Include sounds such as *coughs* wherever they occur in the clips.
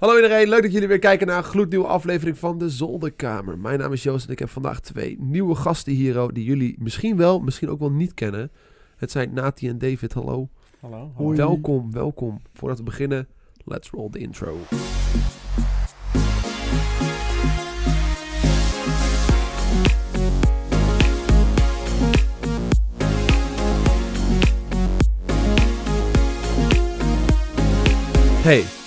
Hallo iedereen, leuk dat jullie weer kijken naar een gloednieuwe aflevering van de Zolderkamer. Mijn naam is Joost en ik heb vandaag twee nieuwe gasten hier oh, die jullie misschien wel, misschien ook wel niet kennen. Het zijn Nati en David, hallo. Hallo. Hoi. Welkom, welkom. Voordat we beginnen, let's roll the intro. Hey.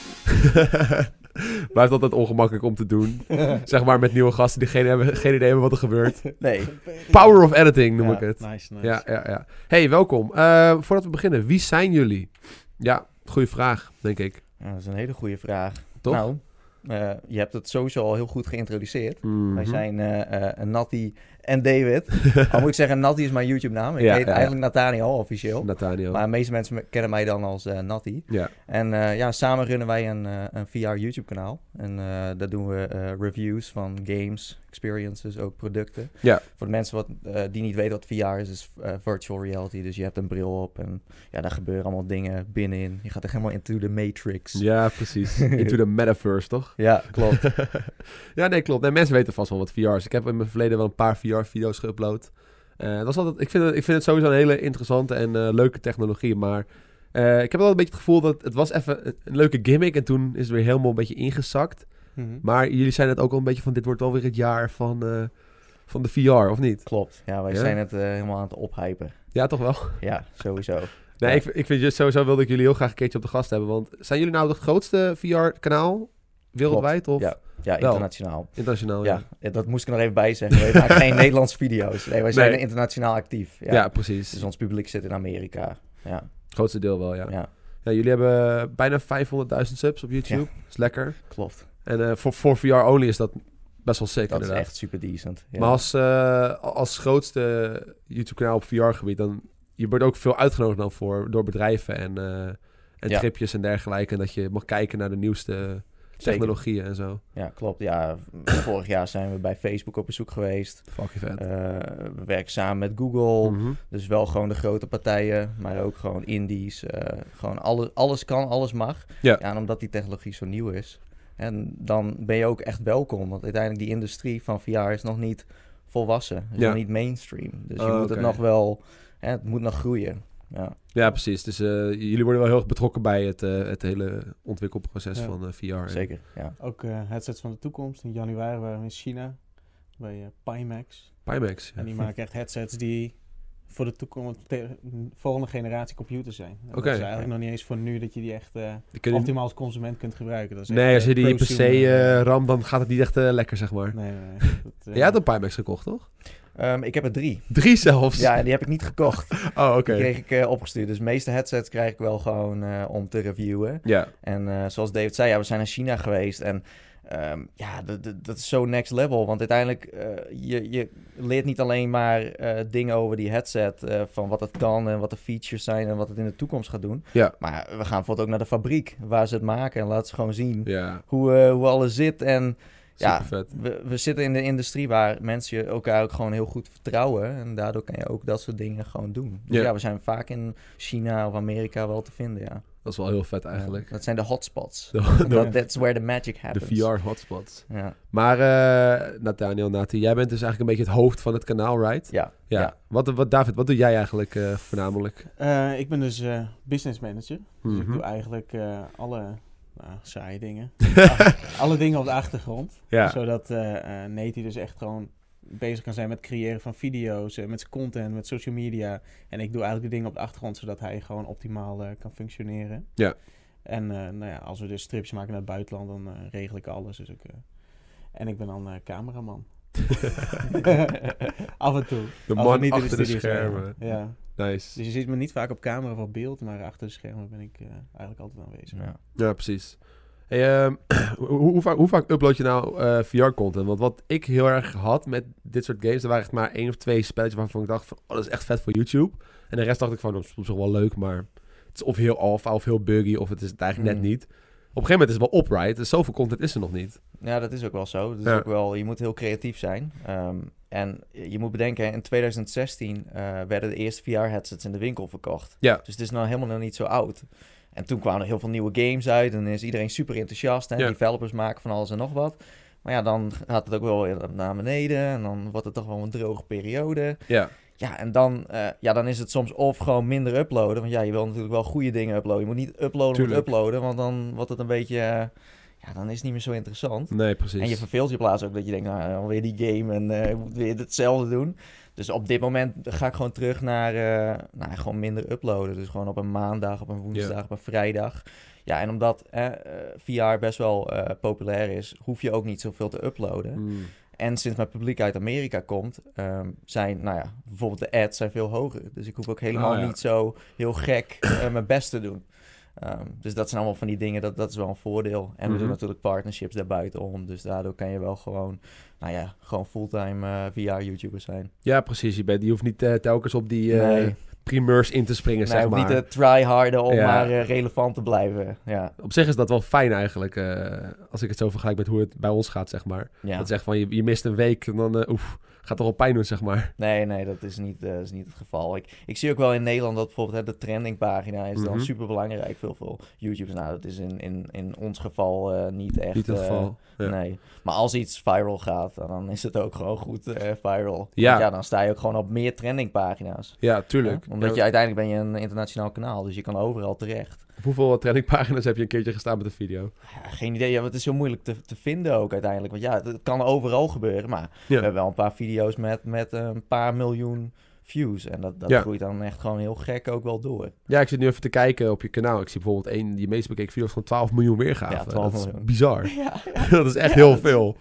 *laughs* Blijft altijd ongemakkelijk om te doen. *laughs* Zeg maar met nieuwe gasten die geen, hebben, geen idee hebben wat er gebeurt. Nee. Power of editing noem Ja, ik het. Nice, nice. Ja, ja, ja. Hey, welkom. Eh, voordat we beginnen, wie zijn jullie? Ja, goede vraag, denk ik. Ja, dat is een hele goede vraag. Toch? Nou, eh, je hebt het sowieso al heel goed geïntroduceerd. Mhm. Wij zijn eh eh Natty en David. *laughs* Al moet ik zeggen, Natty is mijn YouTube-naam. Ik Ja, heet ja, eigenlijk Nathaniel officieel. Nathaniel. Maar de meeste mensen me- kennen mij dan als eh Natty. ja. En eh, ja, samen runnen wij een, eh, een VR YouTube-kanaal. En daar doen we reviews van games, experiences, ook producten. Ja. Voor de mensen wat, die niet weten wat VR is, is virtual reality. Dus je hebt een bril op en ja, daar gebeuren allemaal dingen binnenin. Je gaat er helemaal into the matrix. ja, precies. Into the metaverse, toch? *laughs* Ja, klopt. *laughs* ja, nee, klopt. Nee, mensen weten vast wel wat VR is. Ik heb in mijn verleden wel een paar VR-video's geüpload. Eh, dat is altijd, ik, vind het, ik vind het sowieso een hele interessante en eh, leuke technologie. Maar eh, ik heb wel een beetje het gevoel dat het was even een, een leuke gimmick. En toen is het weer helemaal een beetje ingezakt. Mhm. Maar jullie zijn het ook al een beetje van... Dit wordt wel weer het jaar van, eh, van de VR, of niet? klopt. Ja, wij Ja? zijn het eh, helemaal aan het ophypen. Ja, toch wel? Ja, sowieso. *laughs* Nee, Ja. ik, ik vind just sowieso wilde ik jullie heel graag een keertje op de gast hebben. Want zijn jullie nou het grootste VR-kanaal wereldwijd of Ja, ja Wel. internationaal. internationaal? Ja, dat moest ik nog even bij zeggen. Wij maken geen *laughs* Nederlandse video's. Nee, wij zijn Nee. internationaal actief. Ja, Ja. precies. Dus ons publiek zit in Amerika. Ja, grootste deel wel, ja. ja. ja. jullie hebben bijna 500.000 subs op YouTube. Is lekker. klopt. En eh, voor, voor VR only is dat best wel sick Dat is echt super decent. Ja. Maar als, eh, als grootste YouTube-kanaal op VR-gebied, dan je wordt ook veel uitgenodigd dan voor door bedrijven en, eh, en tripjes en dergelijke. En dat je mag kijken naar de nieuwste. Technologieën en zo. Ja, klopt. Ja, *clears throat* vorig jaar zijn we bij Facebook op bezoek geweest. Fucking vet. Eh, we werken samen met Google. Mhm. Dus wel gewoon de grote partijen, maar ook gewoon indies. eh, gewoon alles, alles kan, alles mag. Ja. en omdat die technologie zo nieuw is. En dan ben je ook echt welkom. Want uiteindelijk die industrie van VR is nog niet volwassen. Is Ja. nog niet mainstream. Dus je Oh, moet het nog wel... Hè, het moet nog groeien. Ja, Ja, precies. Dus eh, jullie worden wel heel erg betrokken bij het, eh, het hele ontwikkelproces Ja. van eh, VR. zeker. Ja. Ook eh, headsets van de toekomst. In januari waren we in China bij eh, Pimax. Pimax. ja. En die maken echt headsets die voor de toekomst, te- volgende generatie computers zijn. Oké. Dat is eigenlijk nog niet eens voor nu dat je die echt eh, kunnen- optimaal als consument kunt gebruiken. Dat is Nee, als je die in per se eh, ram, dan gaat het niet echt lekker, zeg maar. Nee, nee. *laughs* Dat, eh, Jij had een Pimax gekocht, toch? Ehm, ik heb er drie. Drie zelfs? Ja, die heb ik niet gekocht. *laughs* Oh, oké. Die kreeg ik eh, opgestuurd. Dus de meeste headsets krijg ik wel gewoon eh, om te reviewen. Ja. En eh, zoals David zei, ja, we zijn naar China geweest. En ehm, ja, dat- is zo next level. Want uiteindelijk, je, je leert niet alleen maar dingen over die headset. van wat het kan en wat de features zijn en wat het in de toekomst gaat doen. Ja. Maar we gaan bijvoorbeeld ook naar de fabriek waar ze het maken. En laten ze gewoon zien Ja, hoe, hoe alles zit. En ja, we, we zitten in de industrie waar mensen je elkaar ook gewoon heel goed vertrouwen. En daardoor kan je ook dat soort dingen gewoon doen. Dus Ja. ja, we zijn vaak in China of Amerika wel te vinden, ja. Dat is wel heel vet eigenlijk. Dat zijn de hotspots. *laughs* De, de, Dat that's where the magic de happens. VR-hotspots. Ja, Maar eh Nathaniel, Nati, jij bent dus eigenlijk een beetje het hoofd van het kanaal, right? ja, Ja. ja. Wat, wat, David, wat doe jij eigenlijk eh, voornamelijk? eh, ik ben dus eh, business manager. Dus ik Mhm. doe eigenlijk eh, alle nou, saaie dingen. *laughs* alle dingen op de achtergrond. Ja. Zodat eh Nate dus echt gewoon bezig kan zijn met het creëren van video's, eh, met zijn content, met social media. En ik doe eigenlijk de dingen op de achtergrond, zodat hij gewoon optimaal kan functioneren. Ja. En nou ja, als we dus strips maken naar het buitenland, dan eh, regel ik alles. Dus ik, en ik ben dan cameraman. *laughs* *laughs* Af en toe. De man niet in achter de zijn. schermen. Ja. Nice. Dus je ziet me niet vaak op camera of op beeld, maar achter de schermen ben ik eh, eigenlijk altijd aanwezig. ja. Ja, precies. Hey, ehm, *clears throat* hoe, hoe, vaak, hoe vaak upload je nou eh, VR-content? Want wat ik heel erg had met dit soort games, er waren echt maar één of twee spelletjes waarvan ik dacht van, oh, dat is echt vet voor YouTube. En de rest dacht ik van, dat is op zich wel leuk, maar het is of heel alpha of heel buggy of het is het eigenlijk Mm. net niet. Op een gegeven moment is het wel upright, dus zoveel content is er nog niet. Ja, dat is ook wel zo. Dat is Ja. ook wel, je moet heel creatief zijn. Ehm, en je moet bedenken, in 2016 eh, werden de eerste VR-headsets in de winkel verkocht. Ja. Dus het is nou helemaal nog niet zo oud. En toen kwamen er heel veel nieuwe games uit en is iedereen super enthousiast. Ja. Developers maken van alles en nog wat. Maar ja, dan gaat het ook wel weer naar beneden en dan wordt het toch wel een droge periode. Ja, Ja, en dan, eh, ja, dan is het soms of gewoon minder uploaden. Want ja, je wil natuurlijk wel goede dingen uploaden. Je moet niet uploaden Tuurlijk. te uploaden, want dan wordt het een beetje... eh, ja, dan is het niet meer zo interessant. nee, precies. En je verveelt je plaats ook dat je denkt, nou, alweer die game en eh, ik moet weer hetzelfde doen. Dus op dit moment ga ik gewoon terug naar, eh, nou, gewoon minder uploaden. Dus gewoon op een maandag, op een woensdag, op een vrijdag. Ja, en omdat eh, VR best wel eh, populair is, hoef je ook niet zoveel te uploaden. Mm. En sinds mijn publiek uit Amerika komt, ehm, zijn, nou ja, bijvoorbeeld de ads zijn veel hoger. Dus ik hoef ook helemaal Oh, ja. niet zo heel gek eh, mijn best te doen. Ehm, dus dat zijn allemaal van die dingen, dat, dat is wel een voordeel. En we Mhm. doen natuurlijk partnerships daarbuiten om. Dus daardoor kan je wel gewoon, nou ja, gewoon fulltime eh VR-YouTuber zijn. Ja, precies. Je, bent, je hoeft niet telkens op die nee, primeurs in te springen, nee, zeg maar. niet te tryharden om Ja. maar eh, relevant te blijven. Ja, Op zich is dat wel fijn eigenlijk, eh, als ik het zo vergelijk met hoe het bij ons gaat, zeg maar. ja. Dat zegt van, je, je mist een week en dan, eh, oef, gaat toch wel pijn doen, zeg maar. Nee, nee, dat is niet, eh, is niet het geval. Ik, ik zie ook wel in Nederland dat bijvoorbeeld hè, de trendingpagina is dan Mhm. super belangrijk voor veel YouTubers. Nou, dat is in, in, in ons geval eh, niet echt. Niet het eh, geval. Ja. Nee. Maar als iets viral gaat, dan is het ook gewoon goed viral. Ja. ja, dan sta je ook gewoon op meer trendingpagina's. Ja, tuurlijk. Omdat je uiteindelijk ben je een internationaal kanaal, dus je kan overal terecht. Op hoeveel trendingpagina's heb je een keertje gestaan met een video? Ja, geen idee, ja, want het is heel moeilijk te, te vinden ook uiteindelijk. Want ja, het kan overal gebeuren, maar we hebben wel een paar video's met, met een paar miljoen views. En dat, dat Ja. groeit dan echt gewoon heel gek ook wel door. ja, ik zit nu even te kijken op je kanaal. Ik zie bijvoorbeeld één, die meest bekeken video is van 12 miljoen weergaven. Ja, 12 dat is bizar. *laughs* Ja, *laughs* dat is echt heel is- veel.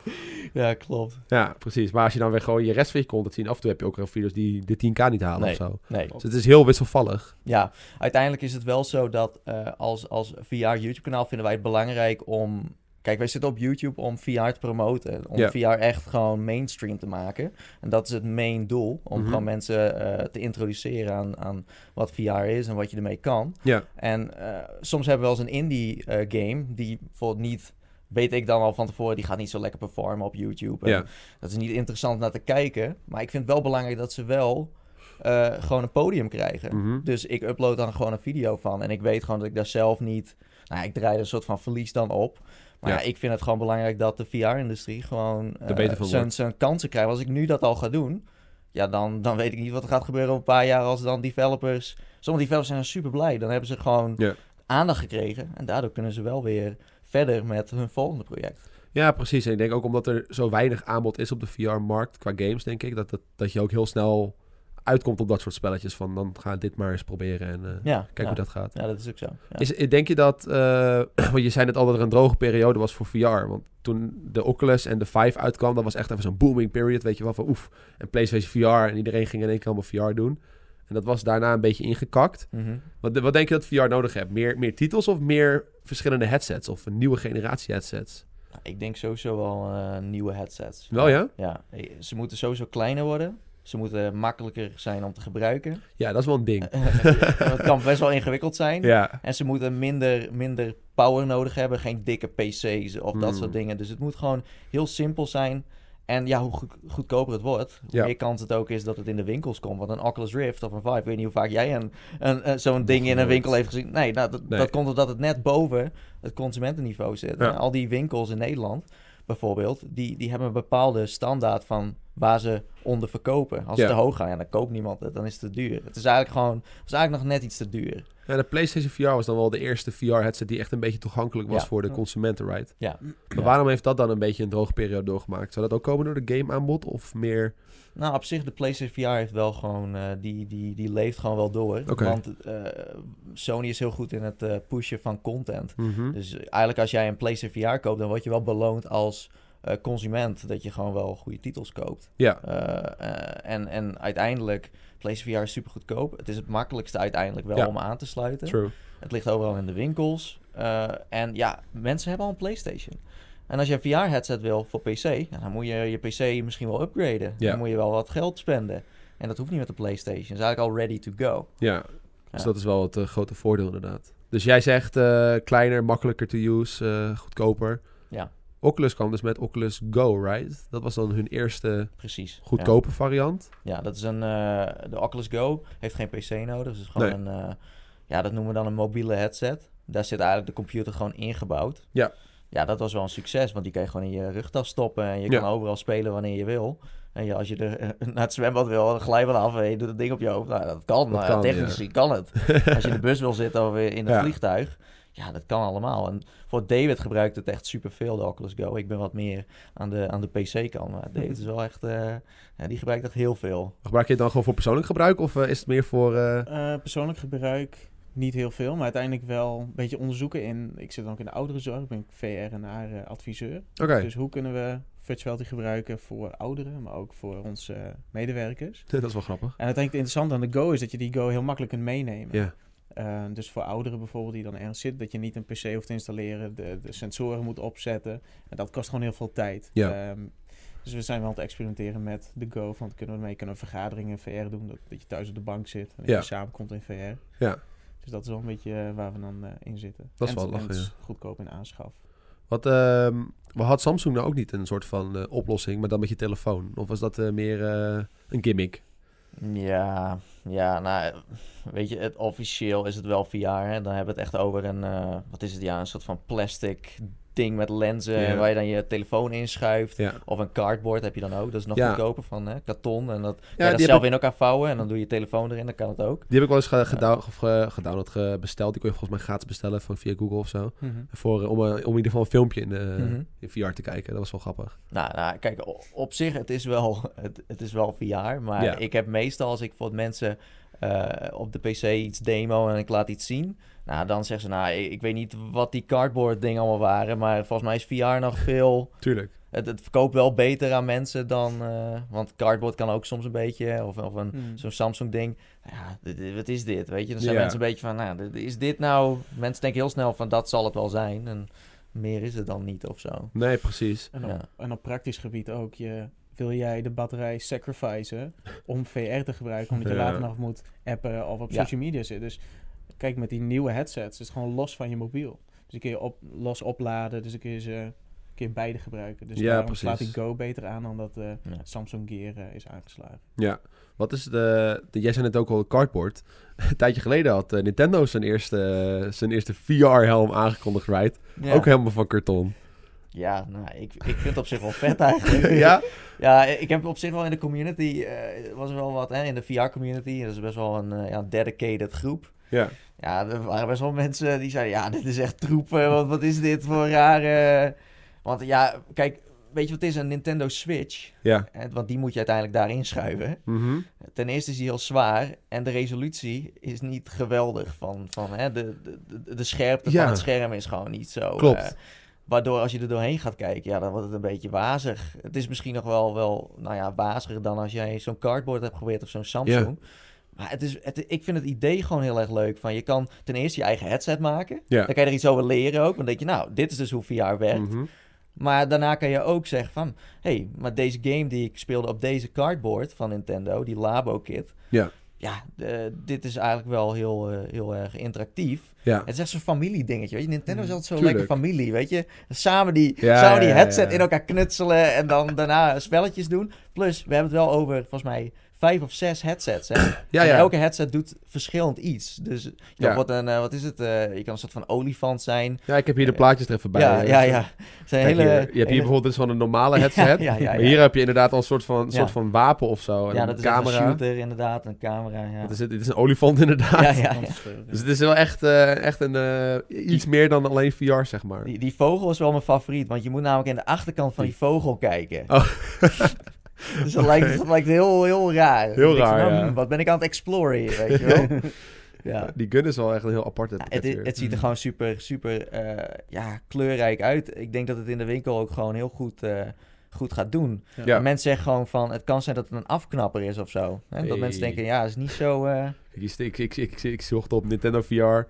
*laughs* ja klopt. Ja, precies. Maar als je dan weer gewoon je rest van je content ziet, af en toe heb je ook wel video's die de 10k niet halen Nee. of zo. Nee, Dus het is heel wisselvallig. ja, uiteindelijk is het wel zo dat eh, als, als VR YouTube-kanaal vinden wij het belangrijk om... Kijk, wij zitten op YouTube om VR te promoten. Om. VR echt gewoon mainstream te maken. En dat is het main doel. Om Mhm. gewoon mensen eh, te introduceren aan, aan wat VR is en wat je ermee kan. Ja, En eh, soms hebben we wel eens een indie game die bijvoorbeeld niet... Weet ik dan al van tevoren, die gaat niet zo lekker performen op YouTube. Ja. Dat is niet interessant naar te kijken. Maar ik vind het wel belangrijk dat ze wel eh, gewoon een podium krijgen. Mhm. Dus ik upload dan gewoon een video van. En ik weet gewoon dat ik daar zelf niet... Nou ja, ik draai er een soort van verlies dan op. Maar Ja. ik vind het gewoon belangrijk dat de VR-industrie gewoon van zijn, kansen krijgt. Als ik nu dat al ga doen, ja, dan, dan weet ik niet wat er gaat gebeuren over een paar jaar als dan developers... Sommige developers zijn super blij. Dan hebben ze gewoon aandacht gekregen. En daardoor kunnen ze wel weer verder met hun volgende project. Ja, precies. En ik denk ook omdat er zo weinig aanbod is op de VR-markt qua games, denk ik, dat, dat, dat je ook heel snel uitkomt op dat soort spelletjes. Van dan ga dit maar eens proberen en eh, Ja, kijk ja. hoe dat gaat. Ja, dat is ook zo. Ja. Is, denk je dat, eh, *clears throat* want je zei net al dat er een droge periode was voor VR. Want toen de Oculus en de Vive uitkwam, dat was echt even zo'n booming period, weet je wel, van oef. En PlayStation VR en iedereen ging in één keer allemaal VR doen. En dat was daarna een beetje ingekakt. Mhm. Wat, wat denk je dat VR nodig hebt? Meer, meer titels of meer verschillende headsets? Of een nieuwe generatie headsets? Ik denk sowieso wel eh, nieuwe headsets. Wel ja? Ja, eh, ze moeten sowieso kleiner worden. Ze moeten makkelijker zijn om te gebruiken. Ja, dat is wel een ding. *laughs* het kan best wel ingewikkeld zijn. Ja, En ze moeten minder, minder power nodig hebben. Geen dikke PC's of dat Hmm. soort dingen. Dus het moet gewoon heel simpel zijn. En ja, hoe goed- goedkoper het wordt, hoe Ja. meer kans het ook is dat het in de winkels komt. Want een Oculus Rift of een Vive, ik weet niet hoe vaak jij een, een, een- zo'n ding in een winkel heeft gezien. Nee, nou, dat, Nee. dat komt omdat het net boven het consumentenniveau zit. Ja. Al die winkels in Nederland, bijvoorbeeld, die, die hebben een bepaalde standaard van waar ze onder verkopen. Als Ja. ze te hoog gaan, ja, dan koopt niemand het, dan is het te duur. Het is eigenlijk gewoon, het is eigenlijk nog net iets te duur. Ja, de PlayStation VR was dan wel de eerste VR-headset die echt een beetje toegankelijk was Ja. voor de consumenten, right? Ja. Maar waarom heeft dat dan een beetje een droge periode doorgemaakt? Zou dat ook komen door de game-aanbod of meer... Nou, op zich, de PlayStation VR heeft wel gewoon, eh, die, die, die leeft gewoon wel door. Want eh, Sony is heel goed in het eh, pushen van content. Mhm. Dus eigenlijk als jij een PlayStation VR koopt, dan word je wel beloond als eh, consument. Dat je gewoon wel goede titels koopt. Ja, Eh, eh, en, en uiteindelijk, PlayStation VR is super goedkoop. Het is het makkelijkste uiteindelijk wel Ja. om aan te sluiten. true. Het ligt overal in de winkels. En ja, mensen hebben al een PlayStation. En als je een VR-headset wil voor PC, dan moet je je PC misschien wel upgraden. Ja. Dan moet je wel wat geld spenden. En dat hoeft niet met de PlayStation. Het is eigenlijk al ready to go. Ja, dus dat is wel het grote voordeel inderdaad. Dus jij zegt kleiner, makkelijker to use, goedkoper. Ja. Oculus kwam dus met Oculus Go, right? Dat was dan hun eerste Precies. goedkope variant. Ja, ja dat is een. eh, de Oculus Go heeft geen PC nodig. Dus het is gewoon Nee. een. eh, ja, dat noemen we dan een mobiele headset. Daar zit eigenlijk de computer gewoon ingebouwd. Ja. Ja, dat was wel een succes, want die kan je gewoon in je rugtas stoppen en je Ja. kan overal spelen wanneer je wil. En je, als je er eh, *laughs* naar het zwembad wil, dan glij je wel af en je doet het ding op je hoofd. Nou, dat kan, Dat kan, technisch ja. kan het. *laughs* als je in de bus wil zitten of in het Ja. vliegtuig, ja, dat kan allemaal. En voor David gebruikt het echt superveel, de Oculus Go. Ik ben wat meer aan de, aan de PC kant, maar *laughs* David is wel echt, eh, ja, die gebruikt echt heel veel. Gebruik je het dan gewoon voor persoonlijk gebruik? Of eh, is het meer voor... eh, Eh, persoonlijk gebruik niet heel veel, maar uiteindelijk wel een beetje onderzoeken in. Ik zit dan ook in de ouderenzorg, ben ik VR en AR eh, adviseur. Oké, Dus hoe kunnen we virtuality gebruiken voor ouderen, maar ook voor onze medewerkers. *laughs* dat is wel grappig. En uiteindelijk het interessante aan de Go is dat je die Go heel makkelijk kunt meenemen. Ja, Eh, dus voor ouderen bijvoorbeeld die dan ergens zitten, dat je niet een PC hoeft te installeren, de, de sensoren moet opzetten. En dat kost gewoon heel veel tijd. Ja. Ehm, dus we zijn wel aan het experimenteren met de Go. Van kunnen we ermee kunnen we vergaderingen in VR doen, dat, dat je thuis op de bank zit en Ja. je samenkomt in VR. Ja. Dus dat is wel een beetje eh, waar we dan eh, in zitten. Dat is En wel lachen, goedkoop in aanschaf. Wat, ehm, wat had Samsung nou ook niet een soort van eh, oplossing, maar dan met je telefoon? Of was dat meer een gimmick? Ja, ja, nou, weet je, het, officieel is het wel VR. Hè? Dan hebben we het echt over een, eh, wat is het, ja, een soort van plastic ding met lenzen waar je dan je telefoon inschuift. Of een cardboard heb je dan ook. Dat is nog Ja. goedkoper van hè, karton. En dat kan ja je dat zelf ik, in elkaar vouwen en dan doe je telefoon erin, dan kan het ook. die heb ik wel eens ge- gedou- of, ge- gedownload, ge- besteld. Die kon je volgens mij gratis bestellen van via Google of zo. Voor, eh, om, eh, om in ieder geval een filmpje in, eh, Mhm. in VR te kijken. Dat was wel grappig. Nou, nou kijk, op zich, het is wel, *laughs* het, het is wel VR. Maar Ja. ik heb meestal, als ik voor mensen eh, op de PC iets demo en ik laat iets zien... Nou, dan zeggen ze, nou, ik, ik weet niet wat die cardboard dingen allemaal waren... maar volgens mij is VR nog veel... Tuurlijk. Het, het verkoopt wel beter aan mensen dan... eh, want cardboard kan ook soms een beetje, of, of een, Hmm. zo'n Samsung ding. Ja, dit- dit- wat is dit, weet je? Dan zijn Ja. mensen een beetje van, nou, dit- is dit nou... Mensen denken heel snel van, dat zal het wel zijn. En meer is het dan niet of zo. Nee, precies. En op, Ja. en op praktisch gebied ook. Je, wil jij de batterij sacrificen om VR te gebruiken, omdat je Ja. later nog moet appen of op Ja. social media zit. Dus kijk, met die nieuwe headsets is het gewoon los van je mobiel. Dus die kun je op, los opladen, dus dan kun je ze kun je beide gebruiken. Dus Ja, precies. slaat die Go beter aan dan dat eh, Ja. Samsung Gear eh, is aangeslagen. Ja. Wat is de, de... Jij zei net ook al cardboard. *laughs* Een tijdje geleden had eh, Nintendo zijn eerste, zijn eerste VR-helm aangekondigd, right? Ja. Ook helemaal van karton. Ja, nou, ik, ik vind het op zich wel vet eigenlijk. *laughs* ja? Ja, ik heb op zich wel in de community, eh, was er wel wat, hè, in de VR-community, dat is best wel een ja, dedicated groep. Ja. Ja, er waren best wel mensen die zeiden, ja, dit is echt troepen, wat, wat is dit voor rare... Want ja, kijk, weet je wat het is, een Nintendo Switch, Ja. eh, want die moet je uiteindelijk daarin schuiven. Mhm. Ten eerste is die heel zwaar en de resolutie is niet geweldig van, van hè, de, de, de, scherpte Ja. van het scherm is gewoon niet zo... Klopt. eh, Waardoor als je er doorheen gaat kijken, ja, dan wordt het een beetje wazig. Het is misschien nog wel, wel nou ja, waziger dan als jij zo'n cardboard hebt geprobeerd of zo'n Samsung. Maar het is, het, ik vind het idee gewoon heel erg leuk. Van je kan ten eerste je eigen headset maken. Ja. Dan kan je er iets over leren ook. Want dan denk je, nou, dit is dus hoe VR werkt. Mhm. Maar daarna kan je ook zeggen van... Hé, hey, maar deze game die ik speelde op deze cardboard van Nintendo, die Labo Kit... Ja. Ja, dit is eigenlijk wel heel, eh, heel erg interactief. Ja. Het is echt zo'n familiedingetje, weet je. Nintendo is Mm, altijd zo tuurlijk. lekker familie, weet je. Samen die, Ja, samen die headset ja. in elkaar knutselen en dan *laughs* daarna spelletjes doen. Plus, we hebben het wel over, volgens mij, vijf of zes headsets, hè. Ja, En ja. elke headset doet verschillend iets. Dus je kan Ja. wat, een, eh, wat is het? eh, je kan een soort van olifant zijn. Ja, ik heb hier de plaatjes er even bij. ja, eh, ja, ja. Zijn hele, hier, je hebt hier bijvoorbeeld dus van een normale *laughs* headset. Ja, ja, ja, Maar hier heb je inderdaad al een soort van, Ja. soort van wapen of zo. En ja, een dat is echt camera. een shooter inderdaad, een camera, ja. Is het? Dit is een olifant inderdaad. Ja, ja, ja. Dus het is wel echt, eh, echt een, eh, iets meer dan alleen VR, zeg maar. Die, die vogel is wel mijn favoriet, want je moet namelijk in de achterkant van die vogel kijken. Oh. *laughs* *laughs* dus dat lijkt, dat lijkt heel, heel raar. Heel raar, van, ja. hmm, Wat ben ik aan het exploren hier, weet je wel? *laughs* ja. Die gun is wel echt heel apart. Ja, het, het ziet er Mm. gewoon super, super eh, ja, kleurrijk uit. Ik denk dat het in de winkel ook gewoon heel goed, eh, goed gaat doen. Ja. Mensen zeggen gewoon van, het kan zijn dat het een afknapper is of zo. Hè? Dat Hey. mensen denken, ja, het is niet zo... eh, ik, ik, ik, ik zocht op Nintendo VR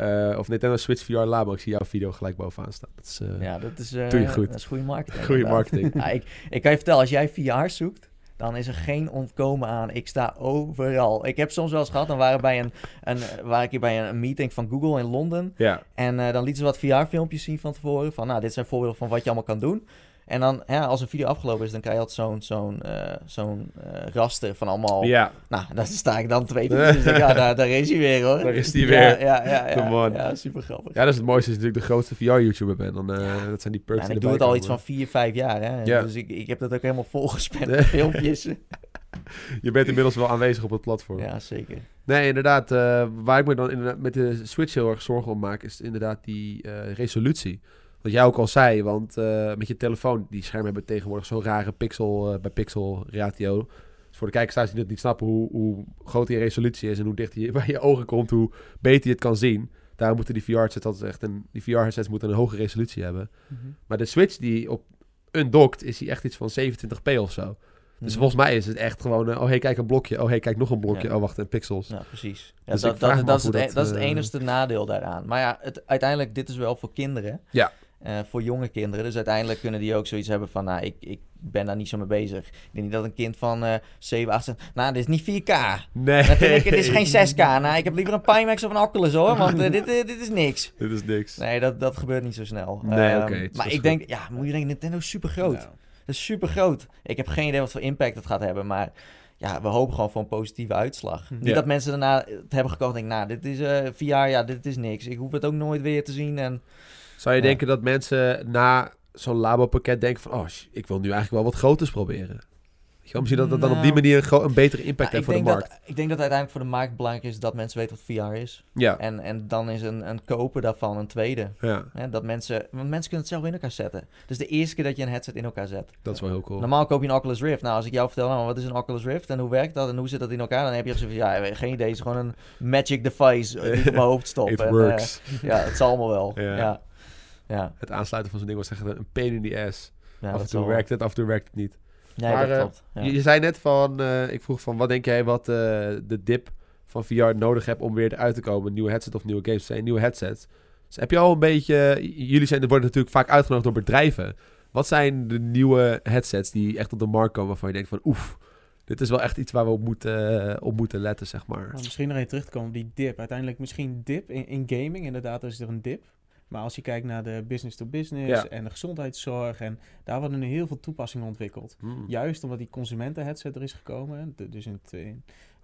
eh, of Nintendo Switch VR Labo. Ik zie jouw video gelijk bovenaan staan. Dat is eh ja, dat is, eh, Doe je goed. Dat is goede marketing. *laughs* goede marketing. Ja, ik, ik kan je vertellen, als jij VR zoekt, dan is er geen ontkomen aan. Ik sta overal. Ik heb soms wel eens gehad, dan waren, bij een, een, waar ik hier bij een, meeting van Google in Londen. Ja, En eh, dan lieten ze wat VR-filmpjes zien van tevoren. Van, nou, dit zijn voorbeelden van wat je allemaal kan doen. En dan, ja, als een video afgelopen is, dan krijg je altijd zo'n zo'n eh, zo'n eh, raster van allemaal... Ja, Nou, daar sta ik dan twee minuten. Dus ja, daar, daar is hij weer hoor. Daar is hij Ja, weer. Ja, ja, ja. Ja, super grappig. ja, dat is het mooiste. Je natuurlijk de grootste VR-YouTuber bent. Dan, eh, dat zijn die perks Ja, en ik doe het al iets van vier, vijf jaar. Hè? Ja. Dus ik, ik heb dat ook helemaal volgespend *laughs* met filmpjes. *laughs* Je bent inmiddels wel aanwezig op het platform. ja, zeker. Nee, inderdaad. waar ik me dan inderdaad met de Switch heel erg zorgen om maak, is inderdaad die resolutie. Wat jij ook al zei, want eh, met je telefoon, die schermen hebben tegenwoordig zo'n rare pixel eh, bij pixel ratio. Dus voor de kijkers thuis die het niet snappen hoe, hoe groot die resolutie is en hoe dicht die *laughs* bij je ogen komt, hoe beter je het kan zien. Daarom moeten die VR-headsets altijd echt een, die VR-headsets moeten een hoge resolutie hebben. Maar de Switch die op undocked is die echt iets van 27p of zo. Dus Mhm. volgens mij is het echt gewoon, eh, oh hey, kijk een blokje. Oh hey, kijk nog een blokje. Ja. Oh wacht, en pixels. Ja, precies. Ja, Dus dat, dat, me dat, is het, e- dat, dat is het enigste nadeel daaraan. Maar ja, het, uiteindelijk, dit is wel voor kinderen. Ja. Eh, voor jonge kinderen. Dus uiteindelijk kunnen die ook zoiets hebben van, nou, ik, ik ben daar niet zo mee bezig. Ik denk niet dat een kind van eh 7, 8 zegt, nou, dit is niet 4K. Nee. Dan vind ik, dit is geen *laughs* 6K. Nou, ik heb liever een Pimax of een Oculus hoor, want eh, dit, eh, dit is niks. Dit is niks. Nee, dat, dat gebeurt niet zo snel. Nee, is maar ik denk, ja, moet je denken, Nintendo is super groot. Nou, Dat is super groot. Ik heb geen idee wat voor impact het gaat hebben, maar ja, we hopen gewoon voor een positieve uitslag. Hm. Niet Ja. dat mensen daarna het hebben gekocht en denken, nou, dit is eh VR, ja, dit is niks. Ik hoef het ook nooit weer te zien en... Zou je Ja. denken dat mensen na zo'n labo-pakket denken van... Oh, ik wil nu eigenlijk wel wat groters proberen. Misschien dat het dan op die Nou. manier een, betere impact Nou, heeft voor de markt. dat, ik denk dat uiteindelijk voor de markt belangrijk is dat mensen weten wat VR is. Ja, En, en dan is een, een kopen daarvan een tweede. ja, dat mensen, want mensen kunnen het zelf in elkaar zetten. Dus de eerste keer dat je een headset in elkaar zet. dat is wel heel cool. Normaal koop je een Oculus Rift. Nou, als ik jou vertel, nou, wat is een Oculus Rift en hoe werkt dat en hoe zit dat in elkaar, dan heb je van, ja, geen idee, het is gewoon een magic device eh, die *laughs* op mijn hoofd stop. It En, eh, works. ja, het zal allemaal wel. Ja. Ja, ja. Het aansluiten van zo'n ding was echt een pain in the ass. ja af en toe werkt het, af en toe werkt het niet. Nee, Maar, dat eh, klopt. Ja. Je, je zei net van, eh, ik vroeg van, wat denk jij wat eh, de dip van VR nodig hebt om weer eruit te komen? Een nieuwe headset of nieuwe games? Zijn nieuwe headsets. Dus heb je al een beetje, jullie zijn, worden natuurlijk vaak uitgenodigd door bedrijven. Wat zijn de nieuwe headsets die echt op de markt komen waarvan je denkt van, oef, dit is wel echt iets waar we op moeten, op moeten letten, zeg maar. Nou, misschien nog even terug te komen op die dip. Uiteindelijk misschien dip in, in gaming. Inderdaad, is er een dip. Maar als je kijkt naar de business to business Ja. en de gezondheidszorg. En daar worden nu heel veel toepassingen ontwikkeld. Hmm. Juist omdat die consumenten-headset er is gekomen. de- dus in